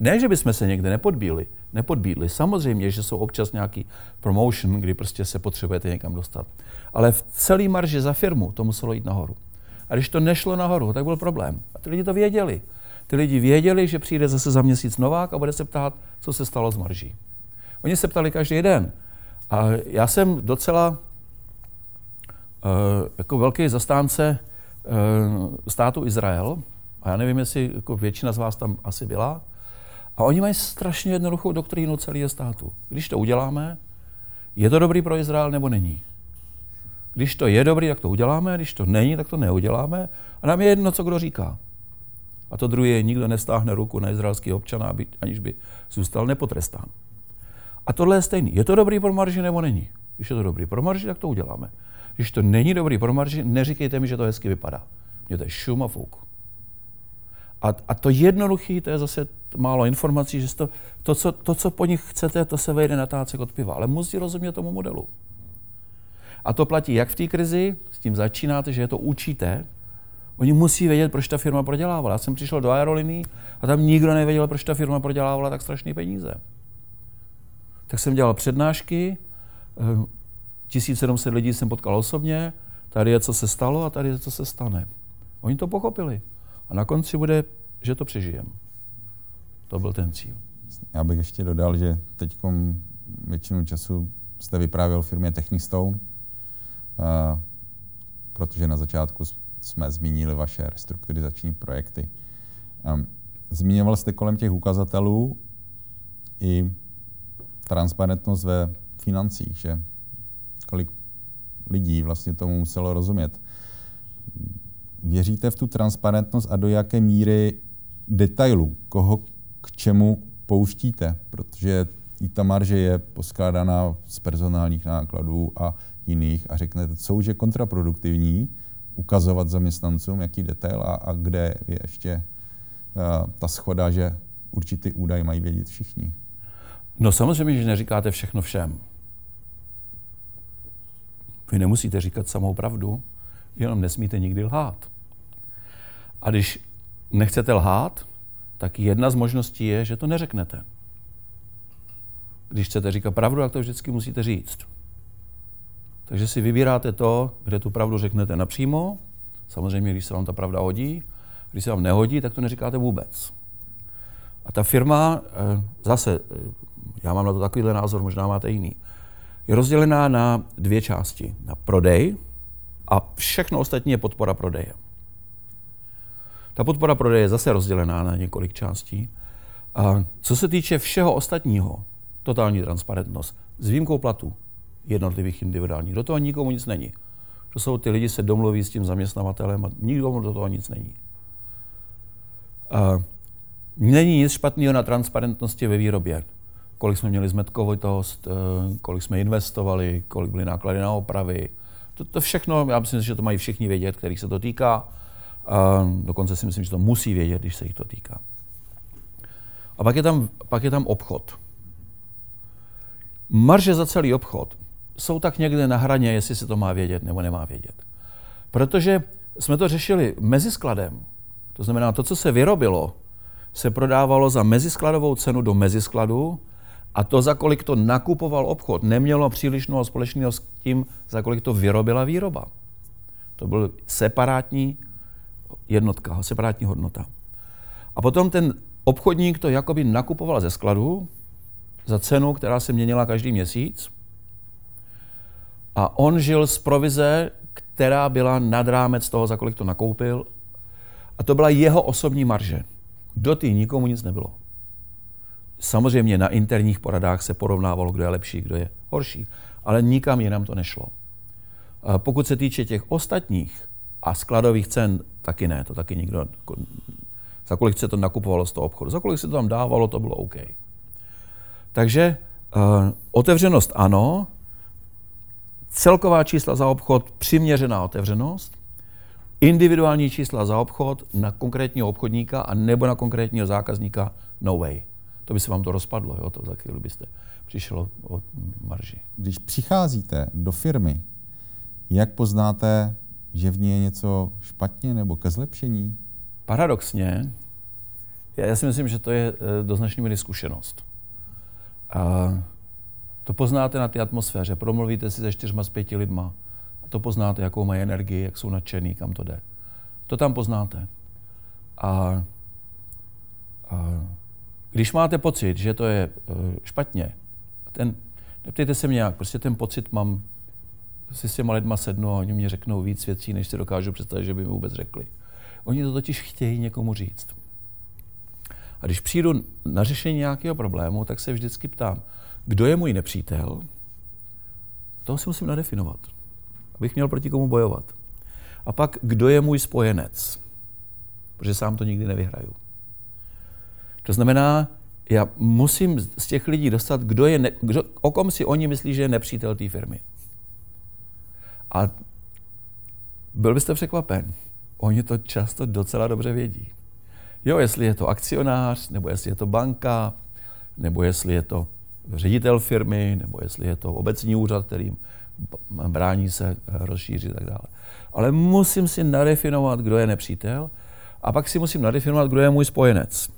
Ne, že bychom se někde nepodbíli, nepodbídli. Samozřejmě, že jsou občas nějaký promotion, kdy prostě se potřebujete někam dostat. Ale v celý marži za firmu to muselo jít nahoru. A když to nešlo nahoru, tak byl problém. A ty lidi to věděli. Ty lidi věděli, že přijde zase za měsíc novák a bude se ptát, co se stalo s marží. Oni se ptali každý den. A já jsem docela uh, jako velký zastánce uh, státu Izrael, a já nevím, jestli jako většina z vás tam asi byla, a oni mají strašně jednoduchou doktrínu celého státu. Když to uděláme, je to dobrý pro Izrael nebo není? Když to je dobrý, tak to uděláme, když to není, tak to neuděláme. A nám je jedno, co kdo říká. A to druhé je, nikdo nestáhne ruku na izraelský občana, aniž by zůstal nepotrestán. A tohle je stejný. Je to dobrý pro marži nebo není? Když je to dobrý pro marži, tak to uděláme. Když to není dobrý pro marži, neříkejte mi, že to hezky vypadá. Mně to je šum a fouk. A, a to jednoduché, to je zase málo informací, že to, to, co, to, co po nich chcete, to se vejde na tácek od piva. Ale musí rozumět tomu modelu. A to platí jak v té krizi, s tím začínáte, že je to učíte, Oni musí vědět, proč ta firma prodělávala. Já jsem přišel do aerolíny a tam nikdo nevěděl, proč ta firma prodělávala tak strašné peníze. Tak jsem dělal přednášky, 1700 eh, lidí jsem potkal osobně, tady je, co se stalo a tady je, co se stane. Oni to pochopili. A na konci bude, že to přežijeme. To byl ten cíl. Já bych ještě dodal, že teď většinu času jste vyprávěl firmě Technistone, uh, protože na začátku jsme zmínili vaše restrukturizační projekty. Um, zmiňoval jste kolem těch ukazatelů i transparentnost ve financích, že kolik lidí vlastně tomu muselo rozumět. Věříte v tu transparentnost a do jaké míry detailů, koho k čemu pouštíte, protože i ta marže je poskládaná z personálních nákladů a jiných a řeknete, co už je kontraproduktivní, ukazovat zaměstnancům, jaký detail a, a kde je ještě uh, ta schoda, že určitý údaj mají vědět všichni. No samozřejmě, že neříkáte všechno všem. Vy nemusíte říkat samou pravdu, jenom nesmíte nikdy lhát. A když nechcete lhát, tak jedna z možností je, že to neřeknete. Když chcete říkat pravdu, tak to vždycky musíte říct. Takže si vybíráte to, kde tu pravdu řeknete napřímo. Samozřejmě, když se vám ta pravda hodí. Když se vám nehodí, tak to neříkáte vůbec. A ta firma, eh, zase, eh, já mám na to takovýhle názor, možná máte jiný, je rozdělená na dvě části. Na prodej a všechno ostatní je podpora prodeje. Ta podpora prodeje je zase rozdělená na několik částí. A co se týče všeho ostatního, totální transparentnost, s výjimkou platů jednotlivých individuálních. Do toho nikomu nic není. To jsou ty lidi se domluví s tím zaměstnavatelem a nikomu do toho nic není. A není nic špatného na transparentnosti ve výrobě. Kolik jsme měli zmetkovitost, eh, kolik jsme investovali, kolik byly náklady na opravy. To, to všechno, já myslím, že to mají všichni vědět, kterých se to týká. A dokonce si myslím, že to musí vědět, když se jich to týká. A pak je tam, pak je tam obchod. Marže za celý obchod jsou tak někde na hraně, jestli se to má vědět nebo nemá vědět. Protože jsme to řešili mezi skladem. To znamená, to, co se vyrobilo, se prodávalo za meziskladovou cenu do meziskladu a to, za kolik to nakupoval obchod, nemělo příliš mnoho společného s tím, za kolik to vyrobila výroba. To byl separátní jednotka, separátní hodnota. A potom ten obchodník to jakoby nakupoval ze skladu za cenu, která se měnila každý měsíc. A on žil z provize, která byla nad rámec toho, za kolik to nakoupil. A to byla jeho osobní marže. Do té nikomu nic nebylo. Samozřejmě na interních poradách se porovnávalo, kdo je lepší, kdo je horší, ale nikam jinam to nešlo. Pokud se týče těch ostatních a skladových cen, taky ne, to taky nikdo, jako, za kolik se to nakupovalo z toho obchodu, za kolik se to tam dávalo, to bylo OK. Takže uh, otevřenost ano, celková čísla za obchod, přiměřená otevřenost, individuální čísla za obchod na konkrétního obchodníka a nebo na konkrétního zákazníka, no way. To by se vám to rozpadlo, jo, to za chvíli byste přišlo od marži. Když přicházíte do firmy, jak poznáte, že v ní je něco špatně nebo ke zlepšení? Paradoxně, já si myslím, že to je eh, do značné míry zkušenost. A to poznáte na té atmosféře. Promluvíte si se čtyřma z pěti lidma. A to poznáte, jakou mají energii, jak jsou nadšený, kam to jde. To tam poznáte. A, a když máte pocit, že to je uh, špatně, ten, neptejte se mě nějak, prostě ten pocit mám, si s těma lidma sednu a oni mě řeknou víc věcí, než si dokážu představit, že by mi vůbec řekli. Oni to totiž chtějí někomu říct. A když přijdu na řešení nějakého problému, tak se vždycky ptám, kdo je můj nepřítel? Toho si musím nadefinovat, abych měl proti komu bojovat. A pak, kdo je můj spojenec? Protože sám to nikdy nevyhraju. To znamená, já musím z těch lidí dostat, kdo je ne, kdo, o kom si oni myslí, že je nepřítel té firmy. A byl byste překvapen. Oni to často docela dobře vědí. Jo, jestli je to akcionář, nebo jestli je to banka, nebo jestli je to ředitel firmy, nebo jestli je to obecní úřad, kterým brání se rozšířit a tak dále. Ale musím si nadefinovat, kdo je nepřítel, a pak si musím nadefinovat, kdo je můj spojenec.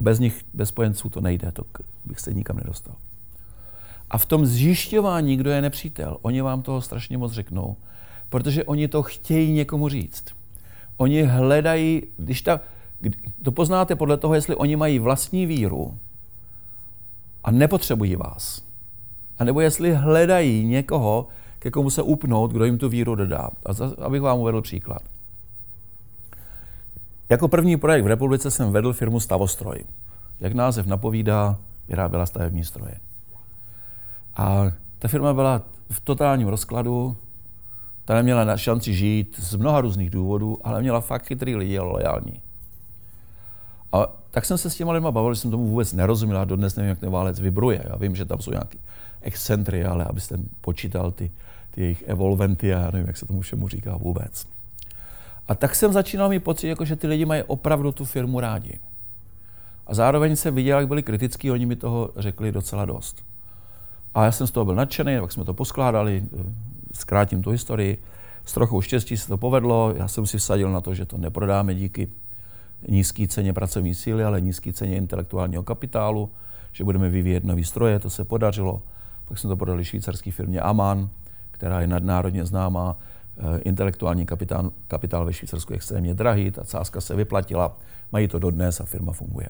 Bez nich, bez spojenců to nejde, to bych se nikam nedostal. A v tom zjišťování, kdo je nepřítel, oni vám toho strašně moc řeknou, protože oni to chtějí někomu říct. Oni hledají, když ta, to poznáte podle toho, jestli oni mají vlastní víru a nepotřebují vás. A nebo jestli hledají někoho, ke komu se upnout, kdo jim tu víru dodá. A abych vám uvedl příklad. Jako první projekt v republice jsem vedl firmu Stavostroj. Jak název napovídá, vyráběla stavební stroje. A ta firma byla v totálním rozkladu, ta neměla na šanci žít z mnoha různých důvodů, ale měla fakt chytrý lidi a lojální. A tak jsem se s těma lidma bavil, že jsem tomu vůbec nerozuměl a dodnes nevím, jak ten válec vybruje. Já vím, že tam jsou nějaké excentry, ale abyste počítal ty, ty jejich evolventy a já nevím, jak se tomu všemu říká vůbec. A tak jsem začínal mít pocit, jako, že ty lidi mají opravdu tu firmu rádi. A zároveň jsem viděl, jak byli kritický, oni mi toho řekli docela dost. A já jsem z toho byl nadšený, pak jsme to poskládali, zkrátím tu historii. S trochou štěstí se to povedlo, já jsem si vsadil na to, že to neprodáme díky nízké ceně pracovní síly, ale nízké ceně intelektuálního kapitálu, že budeme vyvíjet nový stroje, to se podařilo. Pak jsme to prodali švýcarské firmě Aman, která je nadnárodně známá. Eh, intelektuální kapitál, kapitál ve Švýcarsku je extrémně drahý, ta sázka se vyplatila, mají to dodnes a firma funguje.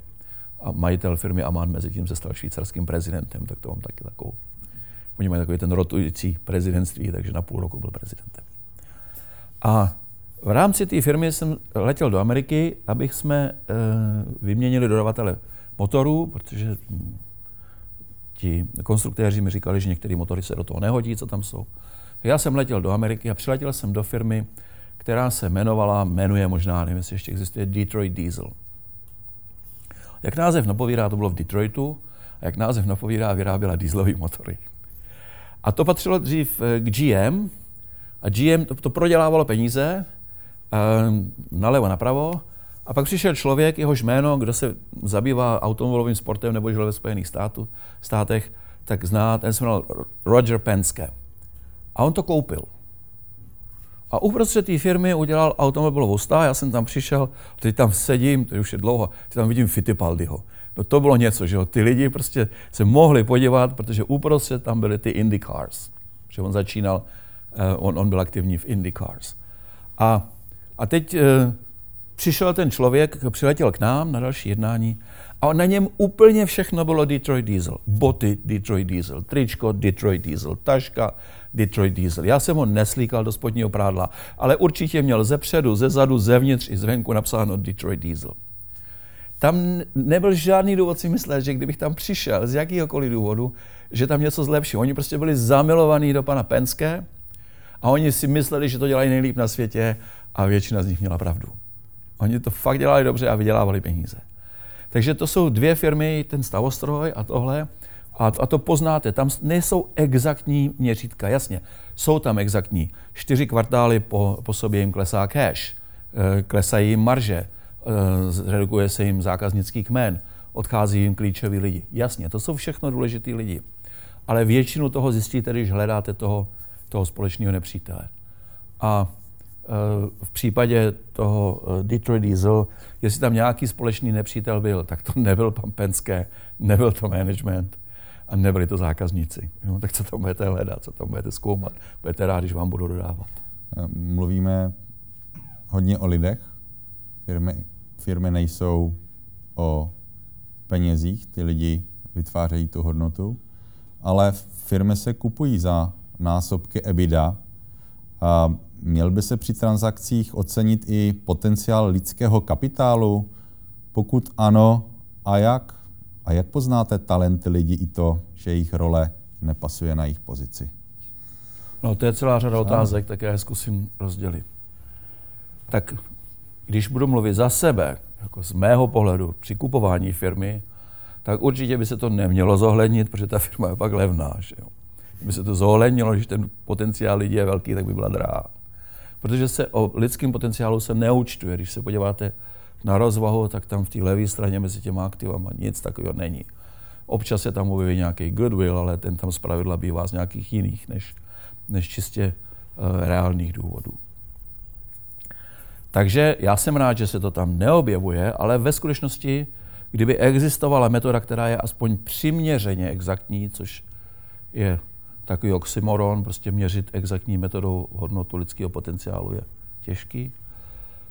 A majitel firmy Aman mezi tím se stal švýcarským prezidentem, tak to mám taky takovou Oni mají takový ten rotující prezidentství, takže na půl roku byl prezidentem. A v rámci té firmy jsem letěl do Ameriky, abych jsme e, vyměnili dodavatele motorů, protože ti konstruktéři mi říkali, že některé motory se do toho nehodí, co tam jsou. Já jsem letěl do Ameriky a přiletěl jsem do firmy, která se jmenovala, jmenuje možná, nevím, jestli ještě existuje, Detroit Diesel. Jak název napovídá, to bylo v Detroitu, a jak název napovídá, vyráběla dieselové motory. A to patřilo dřív eh, k GM, a GM to, to prodělávalo peníze, nalevo, napravo, a pak přišel člověk, jehož jméno, kdo se zabývá automobilovým sportem nebo žil ve Spojených státu, státech, tak zná, ten se jmenoval Roger Penske. A on to koupil. A uprostřed té firmy udělal automobilovou stáj, já jsem tam přišel, teď tam sedím, to už je dlouho, teď tam vidím Fittipaldiho. No to bylo něco, že jo, ty lidi prostě se mohli podívat, protože uprostřed tam byly ty Indy Cars. Že on začínal, uh, on, on byl aktivní v Indy Cars. A, a teď uh, přišel ten člověk, přiletěl k nám na další jednání a na něm úplně všechno bylo Detroit Diesel. Boty Detroit Diesel, tričko Detroit Diesel, taška Detroit Diesel. Já jsem ho neslíkal do spodního prádla, ale určitě měl ze předu, ze zadu, zevnitř i zvenku napsáno Detroit Diesel. Tam nebyl žádný důvod si myslet, že kdybych tam přišel z jakýhokoliv důvodu, že tam něco zlepší. Oni prostě byli zamilovaní do pana Penske a oni si mysleli, že to dělají nejlíp na světě a většina z nich měla pravdu. Oni to fakt dělali dobře a vydělávali peníze. Takže to jsou dvě firmy, ten stavostroj a tohle. A, a to poznáte, tam nejsou exaktní měřítka, jasně, jsou tam exaktní. Čtyři kvartály po, po sobě jim klesá cash, eh, klesají jim marže, eh, redukuje se jim zákaznický kmen, odchází jim klíčoví lidi. Jasně, to jsou všechno důležitý lidi. Ale většinu toho zjistíte, když hledáte toho, toho společného nepřítele. A v případě toho eh, Detroit Diesel, jestli tam nějaký společný nepřítel byl, tak to nebyl pan Penske, nebyl to management a nebyli to zákazníci. Jo, tak co tam budete hledat, co tam budete zkoumat, budete rádi, když vám budu dodávat. Eh, mluvíme hodně o lidech. Firmy, firmy nejsou o penězích, ty lidi vytvářejí tu hodnotu, ale firmy se kupují za násobky EBITDA. A Měl by se při transakcích ocenit i potenciál lidského kapitálu? Pokud ano, a jak? A jak poznáte talenty lidí i to, že jejich role nepasuje na jejich pozici? No, to je celá řada otázek, tak já je zkusím rozdělit. Tak když budu mluvit za sebe, jako z mého pohledu při kupování firmy, tak určitě by se to nemělo zohlednit, protože ta firma je pak levná. Že jo? Kdyby se to zohlednilo, že ten potenciál lidí je velký, tak by byla drahá protože se o lidském potenciálu se neúčtuje. Když se podíváte na rozvahu, tak tam v té levé straně mezi těma aktivama nic takového není. Občas se tam objeví nějaký goodwill, ale ten tam zpravidla bývá z nějakých jiných než, než čistě uh, reálných důvodů. Takže já jsem rád, že se to tam neobjevuje, ale ve skutečnosti, kdyby existovala metoda, která je aspoň přiměřeně exaktní, což je takový oxymoron, prostě měřit exaktní metodou hodnotu lidského potenciálu je těžký,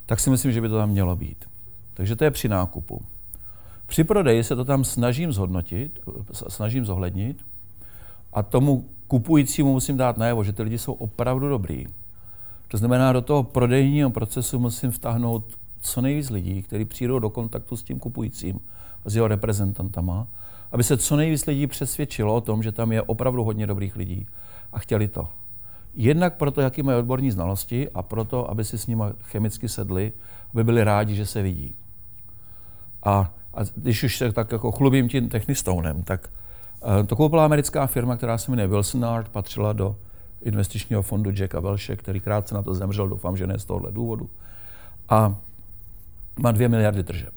tak si myslím, že by to tam mělo být. Takže to je při nákupu. Při prodeji se to tam snažím zhodnotit, snažím zohlednit a tomu kupujícímu musím dát najevo, že ty lidi jsou opravdu dobrý. To znamená, do toho prodejního procesu musím vtáhnout co nejvíc lidí, kteří přijdou do kontaktu s tím kupujícím, s jeho reprezentantama aby se co nejvíc lidí přesvědčilo o tom, že tam je opravdu hodně dobrých lidí a chtěli to. Jednak proto, jaký mají odborní znalosti a proto, aby si s nimi chemicky sedli, aby byli rádi, že se vidí. A, a když už se tak jako chlubím tím technistounem, tak uh, to koupila americká firma, která se jmenuje Wilson Art, patřila do investičního fondu Jacka Welche, který krátce na to zemřel, doufám, že ne z tohohle důvodu. A má dvě miliardy tržeb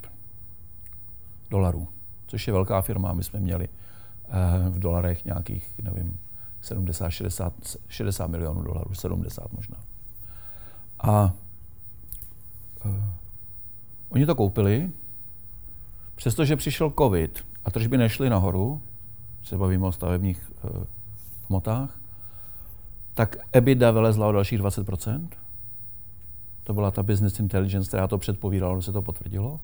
dolarů což je velká firma. My jsme měli eh, v dolarech nějakých, nevím, 70, 60, 60 milionů dolarů, 70 možná. A uh, oni to koupili, přestože přišel covid a tržby nešly nahoru, se bavíme o stavebních uh, hmotách, tak EBITDA vylezla o dalších 20%. To byla ta business intelligence, která to předpovídala, se to potvrdilo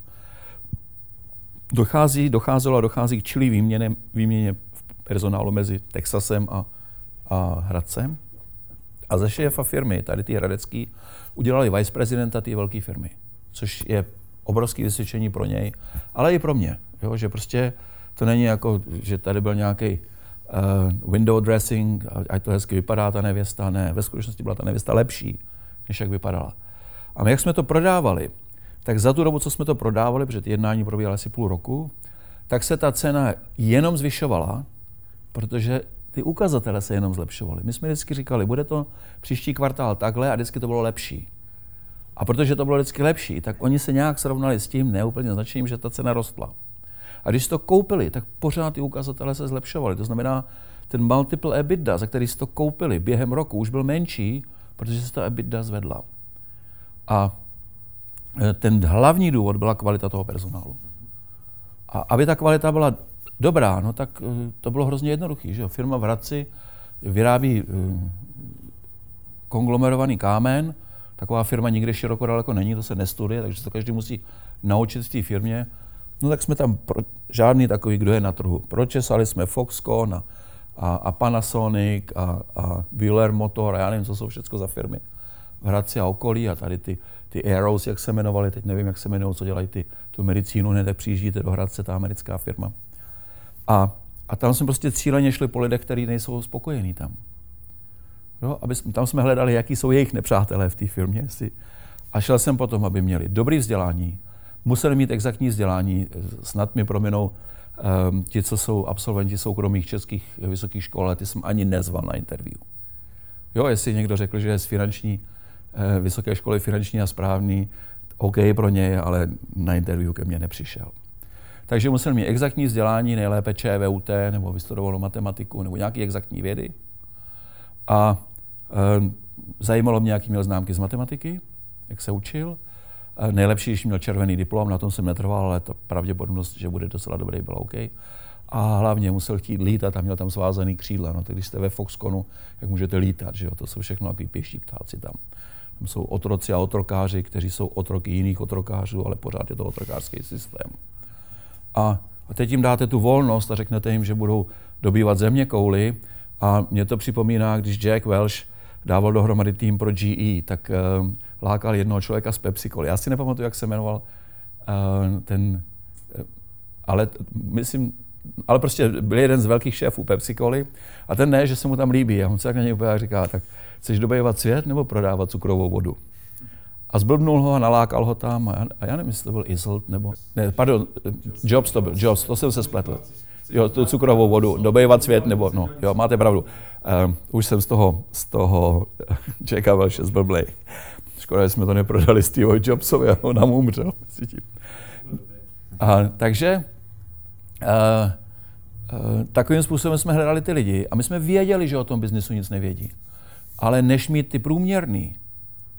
dochází, docházelo a dochází k čilý výměně, výměně personálu mezi Texasem a, a Hradcem. A ze šéfa firmy, tady ty Hradecký, udělali viceprezidenta té velké firmy, což je obrovské vysvědčení pro něj, ale i pro mě. Jo? Že prostě to není jako, že tady byl nějaký uh, window dressing, ať to hezky vypadá ta nevěsta. Ne, ve skutečnosti byla ta nevěsta lepší, než jak vypadala. A my, jak jsme to prodávali, tak za tu dobu, co jsme to prodávali, protože jednání probíhaly asi půl roku, tak se ta cena jenom zvyšovala, protože ty ukazatele se jenom zlepšovaly. My jsme vždycky říkali, bude to příští kvartál takhle a vždycky to bylo lepší. A protože to bylo vždycky lepší, tak oni se nějak srovnali s tím neúplně značením, že ta cena rostla. A když to koupili, tak pořád ty ukazatele se zlepšovaly. To znamená, ten multiple EBITDA, za který si to koupili během roku, už byl menší, protože se ta EBITDA zvedla. A ten hlavní důvod byla kvalita toho personálu. A aby ta kvalita byla dobrá, no tak e, to bylo hrozně jednoduché. Že? Firma v Hradci vyrábí e, konglomerovaný kámen, taková firma nikde široko daleko není, to se nestuduje, takže to každý musí naučit v té firmě. No tak jsme tam pro, žádný takový, kdo je na trhu. Pročesali jsme Foxconn a, a, a Panasonic a, a Wheeler Motor a já nevím, co jsou všechno za firmy v Hradci a okolí a tady ty, ty Aeros, jak se jmenovali, teď nevím, jak se jmenují, co dělají ty, tu medicínu, hned tak přijíždíte do Hradce, ta americká firma. A, a tam jsme prostě cíleně šli po lidech, kteří nejsou spokojení tam. Jo, aby jsme, tam jsme hledali, jaký jsou jejich nepřátelé v té firmě. Jestli, a šel jsem potom, aby měli dobré vzdělání, museli mít exaktní vzdělání, snad mi prominou um, ti, co jsou absolventi soukromých českých vysokých škol, ty jsem ani nezval na interview. Jo, jestli někdo řekl, že je z finanční, eh, vysoké školy finanční a správný, OK pro něj, ale na interview ke mně nepřišel. Takže musel mít exaktní vzdělání, nejlépe ČVUT, nebo vystudovanou matematiku, nebo nějaké exaktní vědy. A e, zajímalo mě, jaký měl známky z matematiky, jak se učil. E, nejlepší, když měl červený diplom, na tom jsem netrval, ale ta pravděpodobnost, že bude docela dobrý, byla OK. A hlavně musel chtít lítat a měl tam svázaný křídla. No, tak když jste ve Foxconu, jak můžete lítat, že jo? to jsou všechno takový pěší ptáci tam. Tam jsou otroci a otrokáři, kteří jsou otroky jiných otrokářů, ale pořád je to otrokářský systém. A, a teď jim dáte tu volnost a řeknete jim, že budou dobývat země kouly. A mě to připomíná, když Jack Welsh dával dohromady tým pro GE, tak uh, lákal jednoho člověka z Pepsi Cola. Já si nepamatuju, jak se jmenoval uh, ten, uh, ale myslím, ale prostě byl jeden z velkých šéfů Pepsi Cola a ten ne, že se mu tam líbí. A on se tak na něj úplně říká, tak chceš dobývat svět nebo prodávat cukrovou vodu? A zblbnul ho a nalákal ho tam. A já, a já nevím, jestli to byl Isolt nebo... Ne, pardon, Jobs to byl, Jobs, to jsem se spletl. Jo, tu cukrovou vodu, dobejvat svět, nebo, no, jo, máte pravdu. Um, už jsem z toho, z toho Jacka Welche zblblej. Škoda, že jsme to neprodali Steve Jobsovi a on nám umřel. A, takže uh, uh, takovým způsobem jsme hledali ty lidi a my jsme věděli, že o tom biznisu nic nevědí. Ale než mít ty průměrný,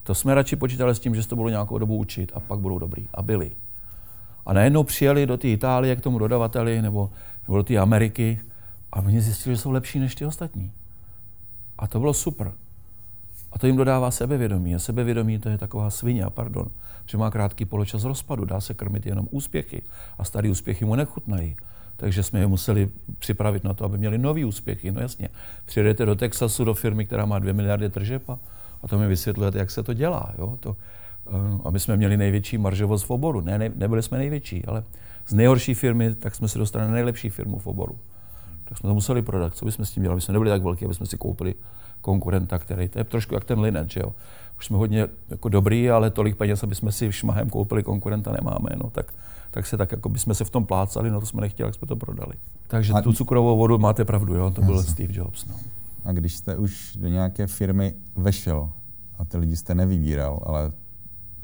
to jsme radši počítali s tím, že se to budou nějakou dobu učit a pak budou dobrý. A byli. A najednou přijeli do té Itálie k tomu dodavateli nebo, nebo do té Ameriky a oni zjistili, že jsou lepší než ty ostatní. A to bylo super. A to jim dodává sebevědomí. A sebevědomí to je taková svině, pardon, že má krátký poločas rozpadu, dá se krmit jenom úspěchy a starý úspěchy mu nechutnají. Takže jsme je museli připravit na to, aby měli nový úspěchy. No jasně, přijedete do Texasu, do firmy, která má 2 miliardy tržeb a a to mi vysvětlujete, jak se to dělá. Jo? To, eh, aby jsme měli největší maržovost v oboru. Ne, ne, nebyli jsme největší, ale z nejhorší firmy, tak jsme se dostali na nejlepší firmu v oboru. Tak jsme to museli prodat. Co bychom s tím dělali? My jsme nebyli tak velký, aby jsme si koupili konkurenta, který, to je trošku jak ten Linet, že jo. Už jsme hodně jako dobrý, ale tolik peněz, aby jsme si šmahem koupili konkurenta, nemáme. No, tak, tak se tak, jako by jsme se v tom plácali, no to jsme nechtěli, jak jsme to prodali. Takže a... tu cukrovou vodu máte pravdu, jo, to byl Steve Jobs. No. A když jste už do nějaké firmy vešel a ty lidi jste nevybíral, ale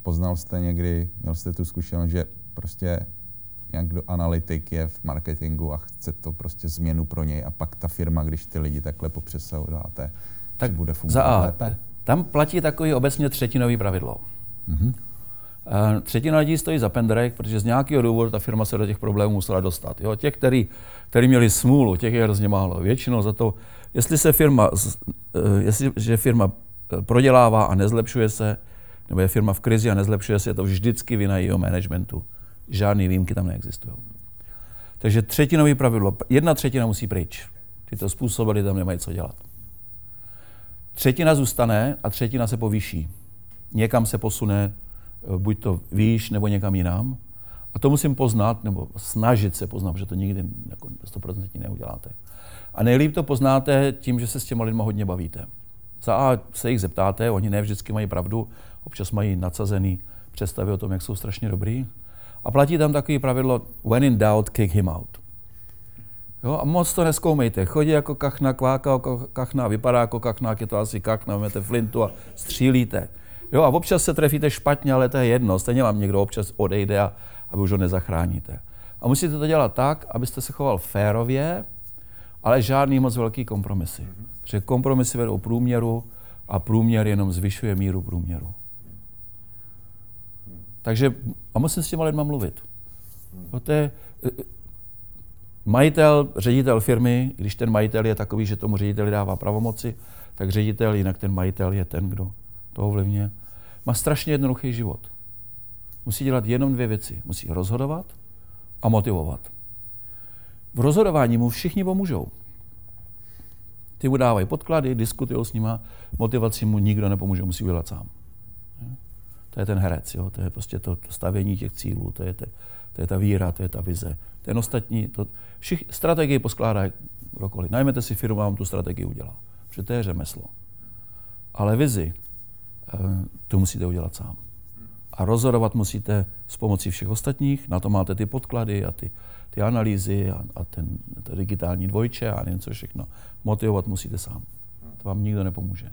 poznal jste někdy, měl jste tu zkušenost, že prostě do analytik je v marketingu a chce to prostě změnu pro něj a pak ta firma, když ty lidi takhle dáte, tak bude fungovat za lépe. Tam platí takový obecně třetinový pravidlo. Mm-hmm. Třetina lidí stojí za pendrek, protože z nějakého důvodu ta firma se do těch problémů musela dostat. Jo, těch, který, který měli smůlu, těch je hrozně málo. Většinou za to Jestli se firma, eh, jestli, že firma eh, prodělává a nezlepšuje se, nebo je firma v krizi a nezlepšuje se, je to vždycky vina jejího managementu. Žádné výjimky tam neexistují. Takže třetinový pravidlo, jedna třetina musí pryč. Tyto způsoby tam nemají co dělat. Třetina zůstane a třetina se povýší. Někam se posune, buď to výš, nebo někam jinam. A to musím poznat, nebo snažit se poznat, že to nikdy jako 100% neuděláte. A nejlíp to poznáte tím, že se s těma lidma hodně bavíte. Za A se jich zeptáte, oni ne vždycky mají pravdu, občas mají nadsazený představy o tom, jak jsou strašně dobrý. A platí tam takový pravidlo, when in doubt, kick him out. Jo, a moc to neskoumejte. Chodí jako kachna, kváka jako kachna, vypadá jako kachna, je to asi kachna, vezmete flintu a střílíte. Jo, a občas se trefíte špatně, ale to je jedno. Stejně vám někdo občas odejde a, a vy už ho nezachráníte. A musíte to dělat tak, abyste se choval férově, ale žádný moc velký kompromisy. Protože kompromisy vedou průměru a průměr jenom zvyšuje míru průměru. Takže a musím s těma lidma mluvit. No to je, majitel, ředitel firmy, když ten majitel je takový, že tomu řediteli dává pravomoci, tak ředitel, jinak ten majitel je ten, kdo to ovlivňuje, má strašně jednoduchý život. Musí dělat jenom dvě věci. Musí rozhodovat a motivovat. V rozhodování mu všichni pomůžou. Ty mu dávají podklady, diskutují s nima, motivaci mu nikdo nepomůže, musí udělat sám. To je ten herec, jo? to je prostě to stavění těch cílů, to je, te, to je ta víra, to je ta vize. Ten ostatní, to, všich, strategii poskládá kdokoliv. Najmete si firmu, vám tu strategii udělá. Protože to je řemeslo. Ale vizi, to musíte udělat sám. A rozhodovat musíte s pomocí všech ostatních, na to máte ty podklady a ty, ty analýzy a, a ten to digitální dvojče a něco všechno. Motivovat musíte sám. To vám nikdo nepomůže.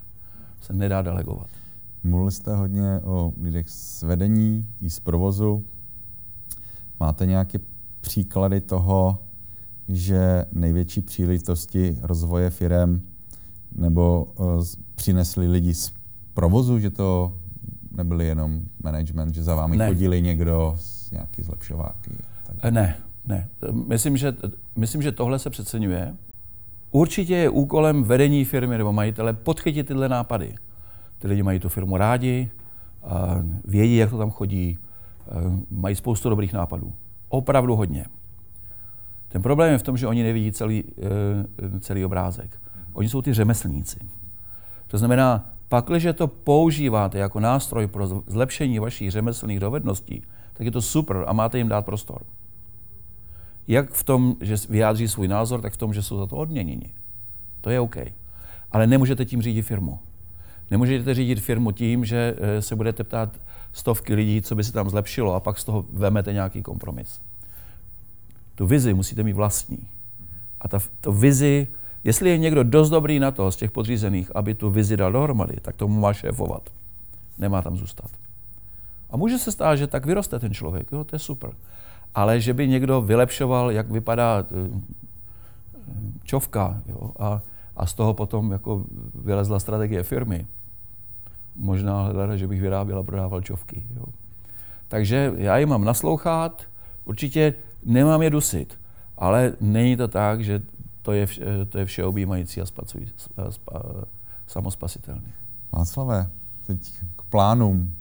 Se nedá delegovat. Mluvili jste hodně o lidech z vedení i z provozu. Máte nějaké příklady toho, že největší příležitosti rozvoje firem nebo uh, přinesli lidi z provozu, že to nebyli jenom management, že za vámi ne. chodili někdo z nějaký zlepšováky? Tak. Ne, ne. Myslím že, myslím, že tohle se přeceňuje. Určitě je úkolem vedení firmy nebo majitele podchytit tyhle nápady. Ty lidi mají tu firmu rádi, vědí, jak to tam chodí, mají spoustu dobrých nápadů. Opravdu hodně. Ten problém je v tom, že oni nevidí celý, e, celý obrázek. Oni jsou ty řemeslníci. To znamená, pakliže to používáte jako nástroj pro zlepšení vašich řemeslných dovedností, tak je to super a máte jim dát prostor. Jak v tom, že vyjádří svůj názor, tak v tom, že jsou za to odměněni. To je OK. Ale nemůžete tím řídit firmu. Nemůžete řídit firmu tím, že eh, se budete ptát stovky lidí, co by se tam zlepšilo a pak z toho vemete nějaký kompromis. Tu vizi musíte mít vlastní. A ta, to vizi, jestli je někdo dost dobrý na to z těch podřízených, aby tu vizi dal dohromady, tak tomu má šéfovat. Nemá tam zůstat. A může se stát, že tak vyroste ten člověk, jo, to je super. Ale že by někdo vylepšoval, jak vypadá eh, čovka, jo, a, a z toho potom jako vylezla strategie firmy, možná hledala, že bych vyráběl a prodával čovky. Jo. Takže já jim mám naslouchat, určitě nemám je dusit, ale není to tak, že to je, vše, to je všeobjímající a spacují, spa, samospasitelný. Václavé, teď k plánům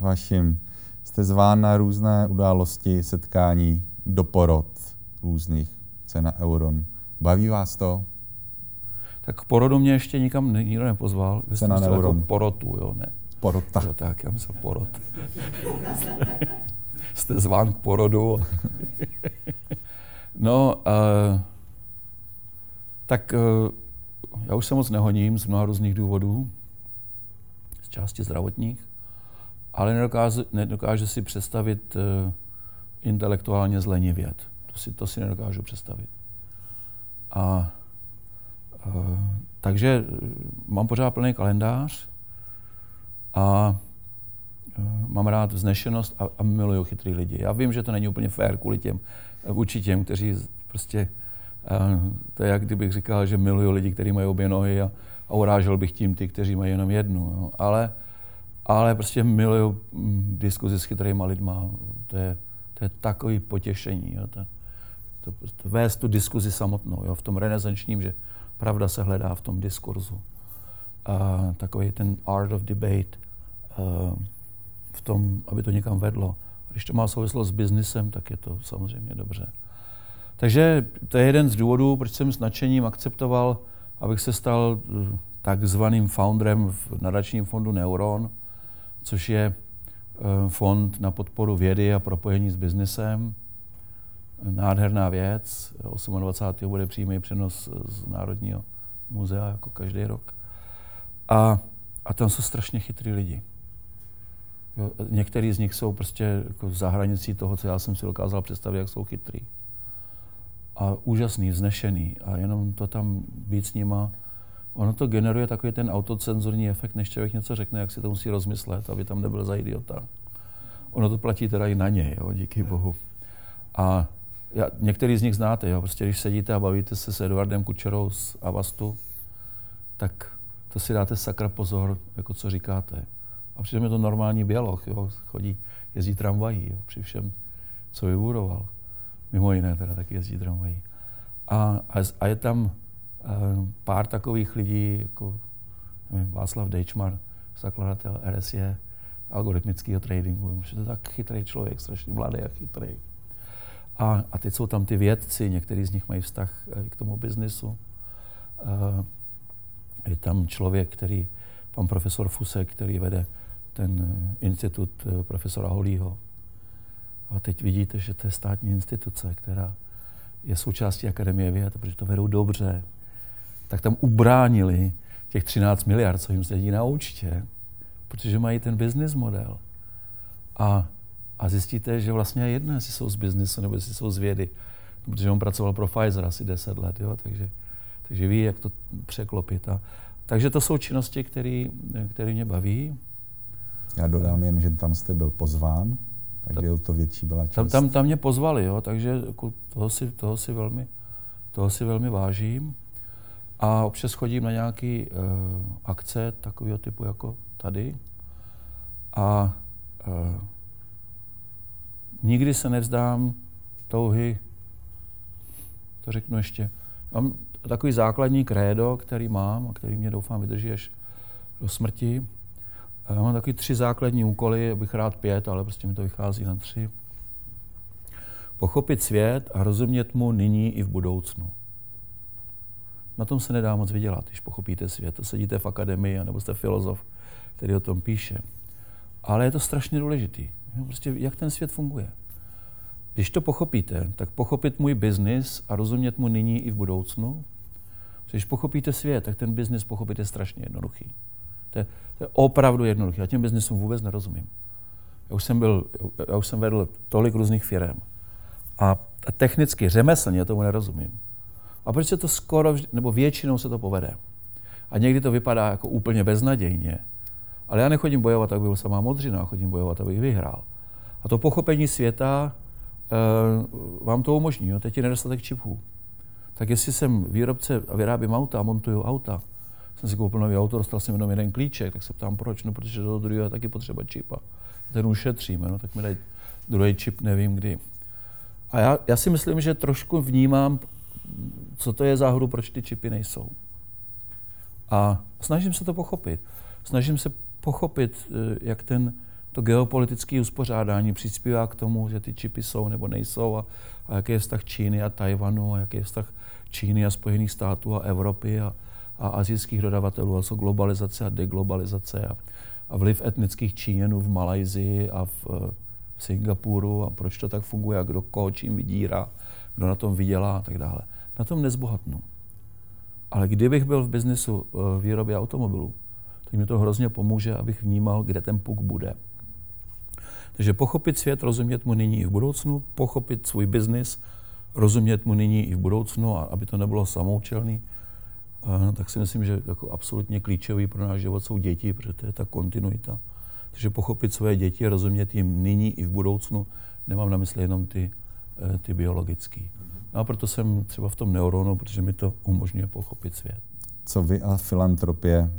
vašim. Jste zván na různé události, setkání, doporod různých, cena Euron. Baví vás to? tak k porodu mě ještě nikam nikdo nepozval. Vy jste na jako porotu, jo, ne. Porota. Jo, tak, já myslel porod. Jste zván k porodu. no, uh, tak uh, já už se moc nehoním z mnoha různých důvodů, z části zdravotních, ale nedokážu, nedokážu si představit uh, intelektuálně zlenivět. To si, to si nedokážu představit. A Eh, takže eh, mám pořád plný kalendář a eh, mám rád vznešenost a, a miluju chytrý lidi. Já vím, že to není úplně fér kvůli těm, vůči těm, kteří prostě, to je jak kdybych říkal, že miluju lidi, kteří mají obě nohy a, a urážel bych tím ty, kteří mají jenom jednu. Jo. Ale, ale prostě miluju mm, diskuzi s chytrýma lidma. To je, to je takový potěšení. Jo. To, to, to vést tu diskuzi samotnou, jo, v tom renesančním, že Pravda se hledá v tom diskurzu. Uh, takový ten art of debate, v tom, aby to někam vedlo. Když to má souvislost s biznisem, tak je to samozřejmě dobře. Takže to je jeden z důvodů, proč jsem s nadšením akceptoval, abych se stal uh, takzvaným founderem v nadačním fondu Neuron, což je fond na podporu vědy a propojení s biznesem. Nádherná věc. 28. bude přímý přenos z Národního muzea, jako každý rok. A, a tam jsou strašně chytrý lidi. Jo, některý z nich jsou prostě jako za hranicí toho, co já jsem si dokázal představit, jak jsou chytrý. A úžasný, vznešený. A jenom to tam být s nima, ono to generuje takový ten autocenzurní efekt, než člověk něco řekne, jak si to musí rozmyslet, aby tam nebyl za idiota. Ono to platí teda i na něj, jo, díky bohu. A já, některý z nich znáte, jo, prostě když sedíte a bavíte se s Edwardem Kučerou z Avastu, tak to si dáte sakra pozor, jako co říkáte. A přitom je to normální běloch, jo, chodí, jezdí tramvají, jo, při všem, co vybudoval. Mimo jiné teda taky jezdí tramvají. A, a, a je tam uh, pár takových lidí, jako nevím, Václav Dejčmar, zakladatel RSE, algoritmického tradingu. Že to tak chytrý člověk, strašně mladý a chytrý. A, a teď jsou tam ty vědci, některý z nich mají vztah eh, k tomu biznisu. Uh, je tam člověk, který, pan profesor Fusek, který vede ten eh, institut eh, profesora Holího. A teď vidíte, že to je státní instituce, která je součástí Akademie věd, protože to vedou dobře. Tak tam ubránili těch 13 miliard, co jim sedí na účtě, protože mají ten business model. A, a zjistíte, že vlastně je jedno, jestli jsou z biznesu nebo jestli jsou z vědy. Protože on pracoval pro Pfizer asi 10 let, jo, takže, takže ví, jak to překlopit. A, takže to jsou činnosti, které mě baví. Já dodám jen, že tam jste byl pozván, takže to větší byla čest. Tam, tam, tam mě pozvali, jo, takže jako toho si, toho, si velmi, toho si velmi vážím. A občas chodím na nějaké uh, akce takového typu jako tady. A uh, nikdy se nevzdám touhy, to řeknu ještě, mám takový základní krédo, který mám a který mě doufám vydrží až do smrti. Já mám taky tři základní úkoly, bych rád pět, ale prostě mi to vychází na tři. Pochopit svět a rozumět mu nyní i v budoucnu. Na tom se nedá moc vydělat, když pochopíte svět. To sedíte v akademii, nebo jste filozof, který o tom píše. Ale je to strašně důležitý. Prostě jak ten svět funguje. Když to pochopíte, tak pochopit můj biznis a rozumět mu nyní i v budoucnu. Když pochopíte svět, tak ten biznis pochopíte strašně jednoduchý. To je, to je opravdu jednoduché. Já těm biznesům vůbec nerozumím. Já už jsem, byl, já už jsem vedl tolik různých firm a technicky, řemeslně tomu nerozumím. A proč se to skoro, nebo většinou se to povede. A někdy to vypadá jako úplně beznadějně. Ale já nechodím bojovat, abych byl samá modřina, chodím bojovat, abych vyhrál. A to pochopení světa e, vám to umožní. Jo? Teď je nedostatek čipů. Tak jestli jsem výrobce a vyrábím auta a montuju auta, jsem si koupil nový auto, dostal jsem jenom jeden klíček, tak se ptám proč, no protože do druhého je taky potřeba čipa. Ten ušetříme, no tak mi dají druhý čip, nevím kdy. A já, já si myslím, že trošku vnímám, co to je za hru, proč ty čipy nejsou. A snažím se to pochopit. Snažím se pochopit, eh, jak ten, to geopolitické uspořádání přispívá k tomu, že ty čipy jsou nebo nejsou a, a jaký je vztah Číny a Tajvanu a jaký je vztah Číny a Spojených států a Evropy a, a azijských dodavatelů, a jsou globalizace a deglobalizace a, a vliv etnických Číňanů v Malajzii a v, eh, v Singapuru a proč to tak funguje a kdo koho čím vydírá, kdo na tom vydělá a tak dále. Na tom nezbohatnu. Ale kdybych byl v biznesu eh, výroby automobilů, tak mi to hrozně pomůže, abych vnímal, kde ten puk bude. Takže pochopit svět, rozumět mu nyní i v budoucnu, pochopit svůj biznis, rozumět mu nyní i v budoucnu, a aby to nebylo samoučelný, tak si myslím, že jako absolutně klíčový pro náš život jsou děti, protože to je ta kontinuita. Takže pochopit svoje děti, rozumět jim nyní i v budoucnu, nemám na mysli jenom ty, eh, ty biologický. No a proto jsem třeba v tom neuronu, protože mi to umožňuje pochopit svět. Co vy a filantropie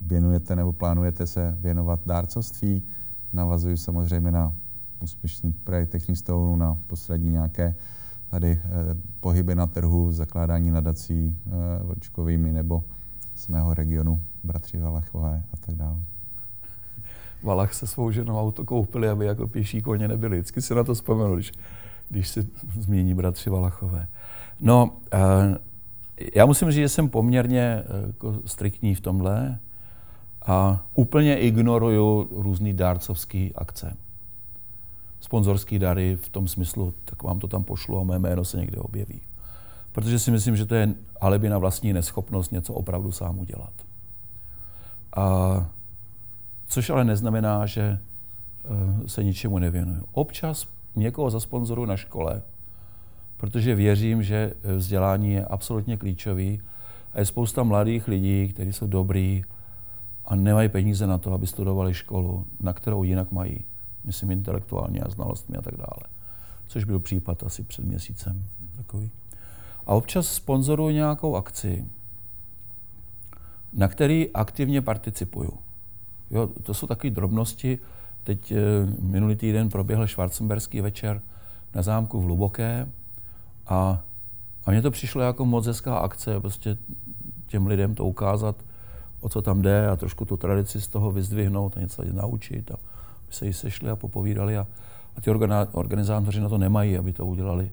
věnujete nebo plánujete se věnovat dárcovství? Navazuji samozřejmě na úspěšný projekt Technic na poslední nějaké tady eh, pohyby na trhu, zakládání nadací eh, vrčkovými nebo z mého regionu, bratři Valachové a tak dále. Valach se svou ženou auto koupili, aby jako pěší koně nebyli. Vždycky si na to vzpomenu, když, když si zmíní bratři Valachové. No, eh, já musím říct, že jsem poměrně jako striktní v tomhle a úplně ignoruju různé dárcovské akce. Sponzorský dary v tom smyslu, tak vám to tam pošlu a mé jméno se někde objeví. Protože si myslím, že to je alibi na vlastní neschopnost něco opravdu sám udělat. A, což ale neznamená, že uh, se ničemu nevěnuju. Občas někoho za sponzoru na škole, protože věřím, že vzdělání je absolutně klíčový a je spousta mladých lidí, kteří jsou dobrý a nemají peníze na to, aby studovali školu, na kterou jinak mají, myslím intelektuálně a znalostmi a tak dále. Což byl případ asi před měsícem takový. A občas sponzoruji nějakou akci, na který aktivně participuju. Jo, to jsou takové drobnosti. Teď e, minulý týden proběhl Schwarzenberský večer na zámku v Luboké a, a mně to přišlo jako moc hezká akce, prostě těm lidem to ukázat, o co tam jde a trošku tu tradici z toho vyzdvihnout a něco naučit. A se jí sešli a popovídali a, a ty organizátoři na to nemají, aby to udělali,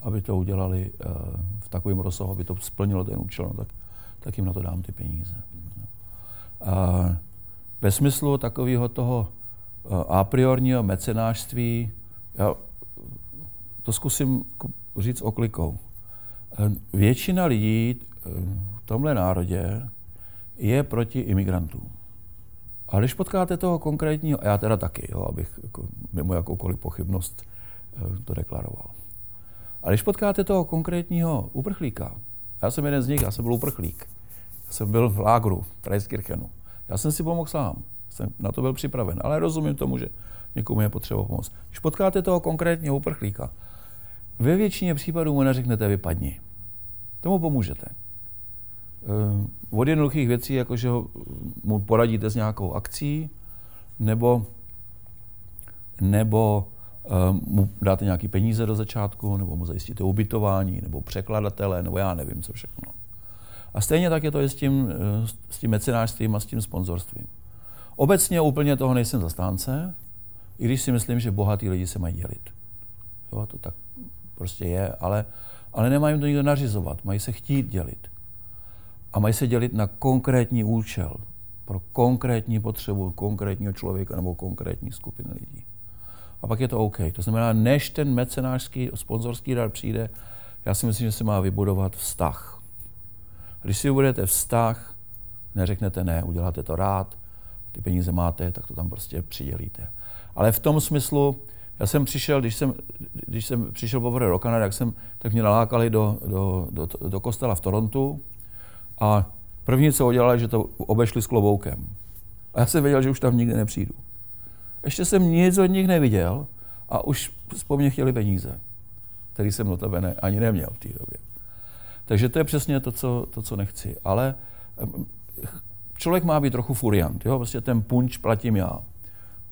aby to udělali uh, v takovém rozsahu, aby to splnilo ten účel, no, tak, tak jim na to dám ty peníze. A ve smyslu takového toho uh, a priorního mecenářství, já to zkusím říct oklikou. Uh, většina lidí v tomhle národě je proti imigrantům. A když potkáte toho konkrétního, já teda taky, jo, abych jako, mimo jakoukoliv pochybnost eh, to deklaroval. A když potkáte toho konkrétního uprchlíka, já jsem jeden z nich, já jsem byl uprchlík. Já jsem byl v lágru v Trajskirchenu. Já jsem si pomohl sám. Jsem na to byl připraven, ale rozumím tomu, že někomu je potřeba pomoct. Když potkáte toho konkrétního uprchlíka, ve většině případů mu neřeknete vypadni. Tomu pomůžete. Eh, od jednoduchých věcí, jako že mu poradíte s nějakou akcí, nebo, nebo uh, mu dáte nějaké peníze do začátku, nebo mu zajistíte ubytování, nebo překladatele, nebo já nevím, co všechno. A stejně tak je to i s tím, eh, s tím mecenářstvím a s tím sponzorstvím. Obecně úplně toho nejsem zastánce, i když si myslím, že bohatí lidi se mají dělit. Jo, to tak prostě je, ale, ale nemají to nikdo nařizovat, mají se chtít dělit a mají se dělit na konkrétní účel, pro konkrétní potřebu konkrétního člověka nebo konkrétní skupiny lidí. A pak je to OK. To znamená, než ten mecenářský, sponzorský dar přijde, já si myslím, že se má vybudovat vztah. Když si budete vztah, neřeknete ne, uděláte to rád, ty peníze máte, tak to tam prostě přidělíte. Ale v tom smyslu, já jsem přišel, když jsem, když jsem přišel poprvé do Kanady, tak, jsem, tak mě nalákali do, do, do, do kostela v Torontu, a první, co udělali, že to obešli s kloboukem. A já jsem věděl, že už tam nikdy nepřijdu. Ještě jsem nic od nich neviděl a už po mně chtěli peníze, který jsem notabene ani neměl v té době. Takže to je přesně to, co, to, co nechci. Ale člověk má být trochu furiant. Jo? Prostě ten punč platím já.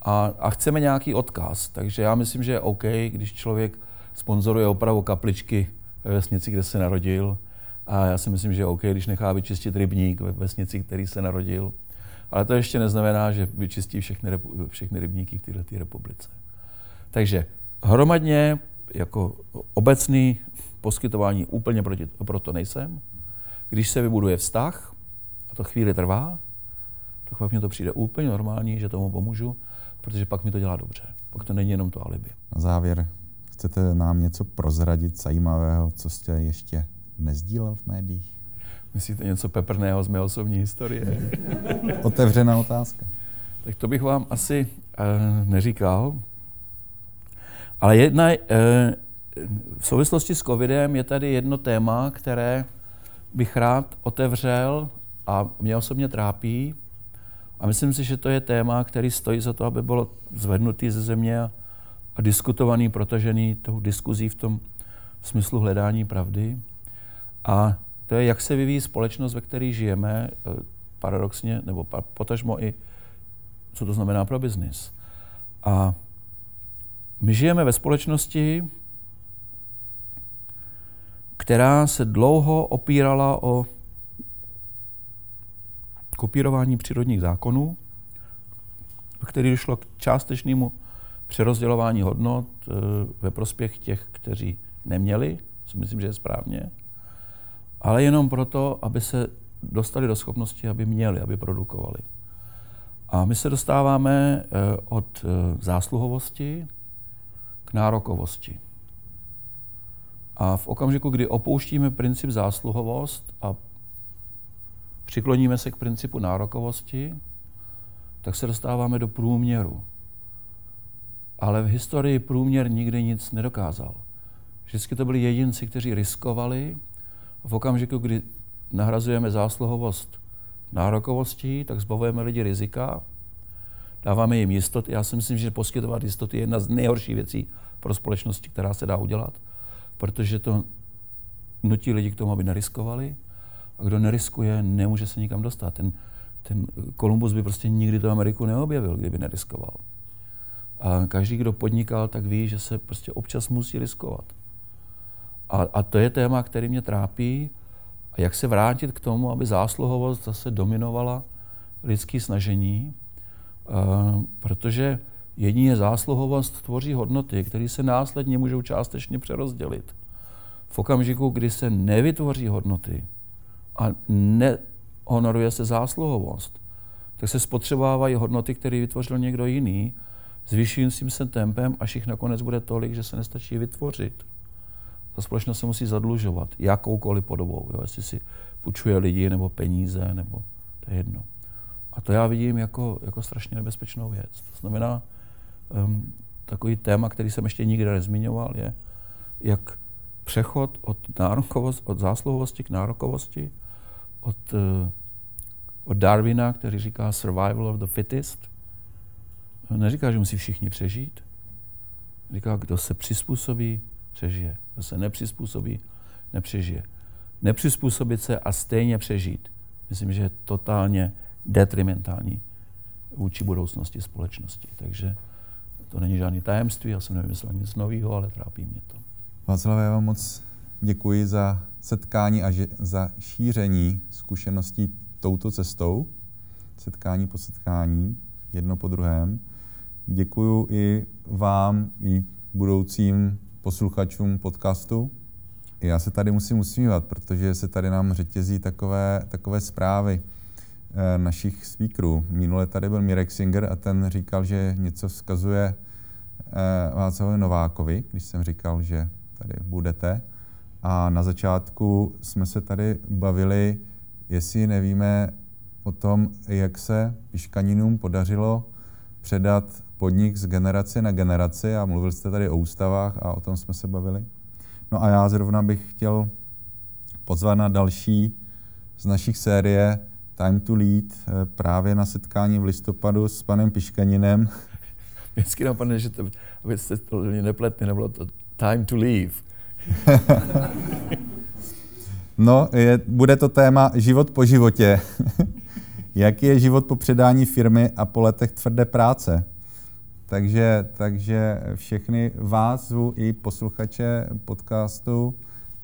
A, a chceme nějaký odkaz. Takže já myslím, že je OK, když člověk sponzoruje opravu kapličky ve vesnici, kde se narodil, a já si myslím, že OK, když nechá vyčistit rybník ve vesnici, který se narodil. Ale to ještě neznamená, že vyčistí všechny, všechny rybníky v této republice. Takže hromadně jako obecný poskytování úplně proti, proto nejsem. Když se vybuduje vztah, a to chvíli trvá, tak pak mi to přijde úplně normální, že tomu pomůžu, protože pak mi to dělá dobře. Pak to není jenom to alibi. Na závěr, chcete nám něco prozradit zajímavého, co jste ještě nezdílel v médiích? Myslíte něco peprného z mé osobní historie? Otevřená otázka. Tak to bych vám asi uh, neříkal. Ale jedna, uh, v souvislosti s covidem je tady jedno téma, které bych rád otevřel a mě osobně trápí. A myslím si, že to je téma, který stojí za to, aby bylo zvednutý ze země a, a diskutovaný, protažený tou diskuzí v tom smyslu hledání pravdy. A to je, jak se vyvíjí společnost, ve které žijeme, eh, paradoxně, nebo potažmo i, co to znamená pro biznis. A my žijeme ve společnosti, která se dlouho opírala o kopírování přírodních zákonů, který došlo k částečnému přerozdělování hodnot eh, ve prospěch těch, kteří neměli, co myslím, že je správně, ale jenom proto, aby se dostali do schopnosti, aby měli, aby produkovali. A my se dostáváme eh, od eh, zásluhovosti nárokovosti. A v okamžiku, kdy opouštíme princip zásluhovost a přikloníme se k principu nárokovosti, tak se dostáváme do průměru. Ale v historii průměr nikdy nic nedokázal. Vždycky to byli jedinci, kteří riskovali. V okamžiku, kdy nahrazujeme zásluhovost nárokovostí, tak zbavujeme lidi rizika, dáváme jim jistoty. Já si myslím, že poskytovat jistoty je jedna z nejhorších věcí pro společnosti, která se dá udělat, protože to nutí lidi k tomu, aby neriskovali. A kdo neriskuje, nemůže se nikam dostat. Ten, ten Kolumbus by prostě nikdy tu Ameriku neobjevil, kdyby neriskoval. A každý, kdo podnikal, tak ví, že se prostě občas musí riskovat. A, a to je téma, který mě trápí. A jak se vrátit k tomu, aby zásluhovost zase dominovala lidský snažení, uh, protože jedině zásluhovost tvoří hodnoty, které se následně můžou částečně přerozdělit. V okamžiku, kdy se nevytvoří hodnoty a nehonoruje se zásluhovost, tak se spotřebávají hodnoty, které vytvořil někdo jiný, zvyšujícím se tempem, až jich nakonec bude tolik, že se nestačí vytvořit. Ta společnost se musí zadlužovat jakoukoliv podobou, jo, jestli si půjčuje lidi nebo peníze, nebo to je jedno. A to já vidím jako, jako strašně nebezpečnou věc. To znamená, um, takový téma, který jsem ještě nikdy nezmiňoval, je, jak přechod od, nárokovost, od zásluhovosti k nárokovosti, od, uh, od Darwina, který říká survival of the fittest, neříká, že musí všichni přežít. Říká, kdo se přizpůsobí, přežije. Kdo se nepřizpůsobí, nepřežije. Nepřizpůsobit se a stejně přežít. Myslím, že je totálně detrimentální vůči budoucnosti společnosti. Takže to není žádný tajemství, já jsem nevymyslel nic nového, ale trápí mě to. Václav, já vám moc děkuji za setkání a že, za šíření zkušeností touto cestou, setkání po setkání, jedno po druhém. Děkuji i vám, i budoucím posluchačům podcastu. Já se tady musím usmívat, protože se tady nám řetězí takové, takové zprávy eh, našich speakerů. Minule tady byl Mirek Singer a ten říkal, že něco vzkazuje eh, Václavovi Novákovi, když jsem říkal, že tady budete. A na začátku jsme se tady bavili, jestli nevíme o tom, jak se Piškaninům podařilo předat podnik z generace na generaci a mluvil jste tady o ústavách a o tom jsme se bavili. No a já zrovna bych chtěl pozvat na další z našich série Time to Lead eh, právě na setkání v listopadu s panem Piškaninem. Vždycky napadne, že to, abyste to nepletli, nebylo to Time to Leave. no, je, bude to téma život po životě. Jaký je život po předání firmy a po letech tvrdé práce? Takže, takže všechny vás zvu i posluchače podcastu.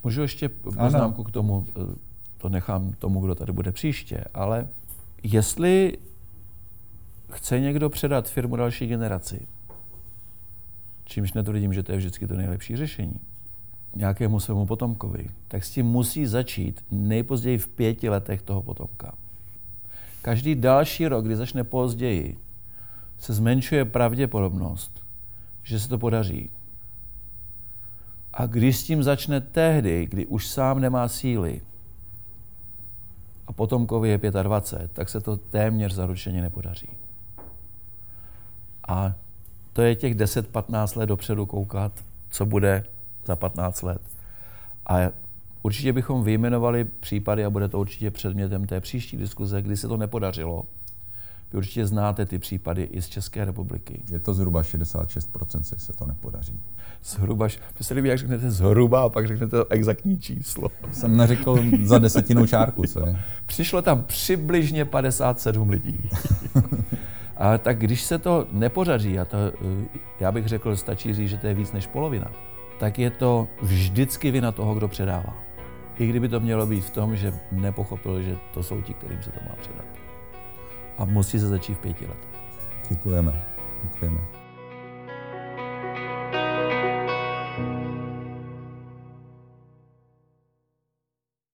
Můžu ještě poznámku ano. k tomu, eh, to nechám tomu, kdo tady bude příště, ale jestli chce někdo předat firmu další generaci, čímž netvrdím, že to je vždycky to nejlepší řešení, nějakému svému potomkovi, tak s tím musí začít nejpozději v pěti letech toho potomka. Každý další rok, kdy začne později, se zmenšuje pravděpodobnost, že se to podaří. A když s tím začne tehdy, kdy už sám nemá síly, a potomkovi je 25, tak se to téměř zaručeně nepodaří. A to je těch 10-15 let dopředu koukat, co bude za 15 let. A určitě bychom vyjmenovali případy, a bude to určitě předmětem té příští diskuze, kdy se to nepodařilo, vy určitě znáte ty případy i z České republiky. Je to zhruba 66%, si se to nepodaří. Zhruba, to se líbí, jak řeknete zhruba a pak řeknete to exaktní číslo. Jsem neřekl za desetinou čárku, co je? Přišlo tam přibližně 57 lidí. a tak když se to nepodaří, a to já bych řekl, stačí říct, že to je víc než polovina, tak je to vždycky vina toho, kdo předává. I kdyby to mělo být v tom, že nepochopil, že to jsou ti, kterým se to má předat a musí se začít v pěti letech. Děkujeme. Děkujeme.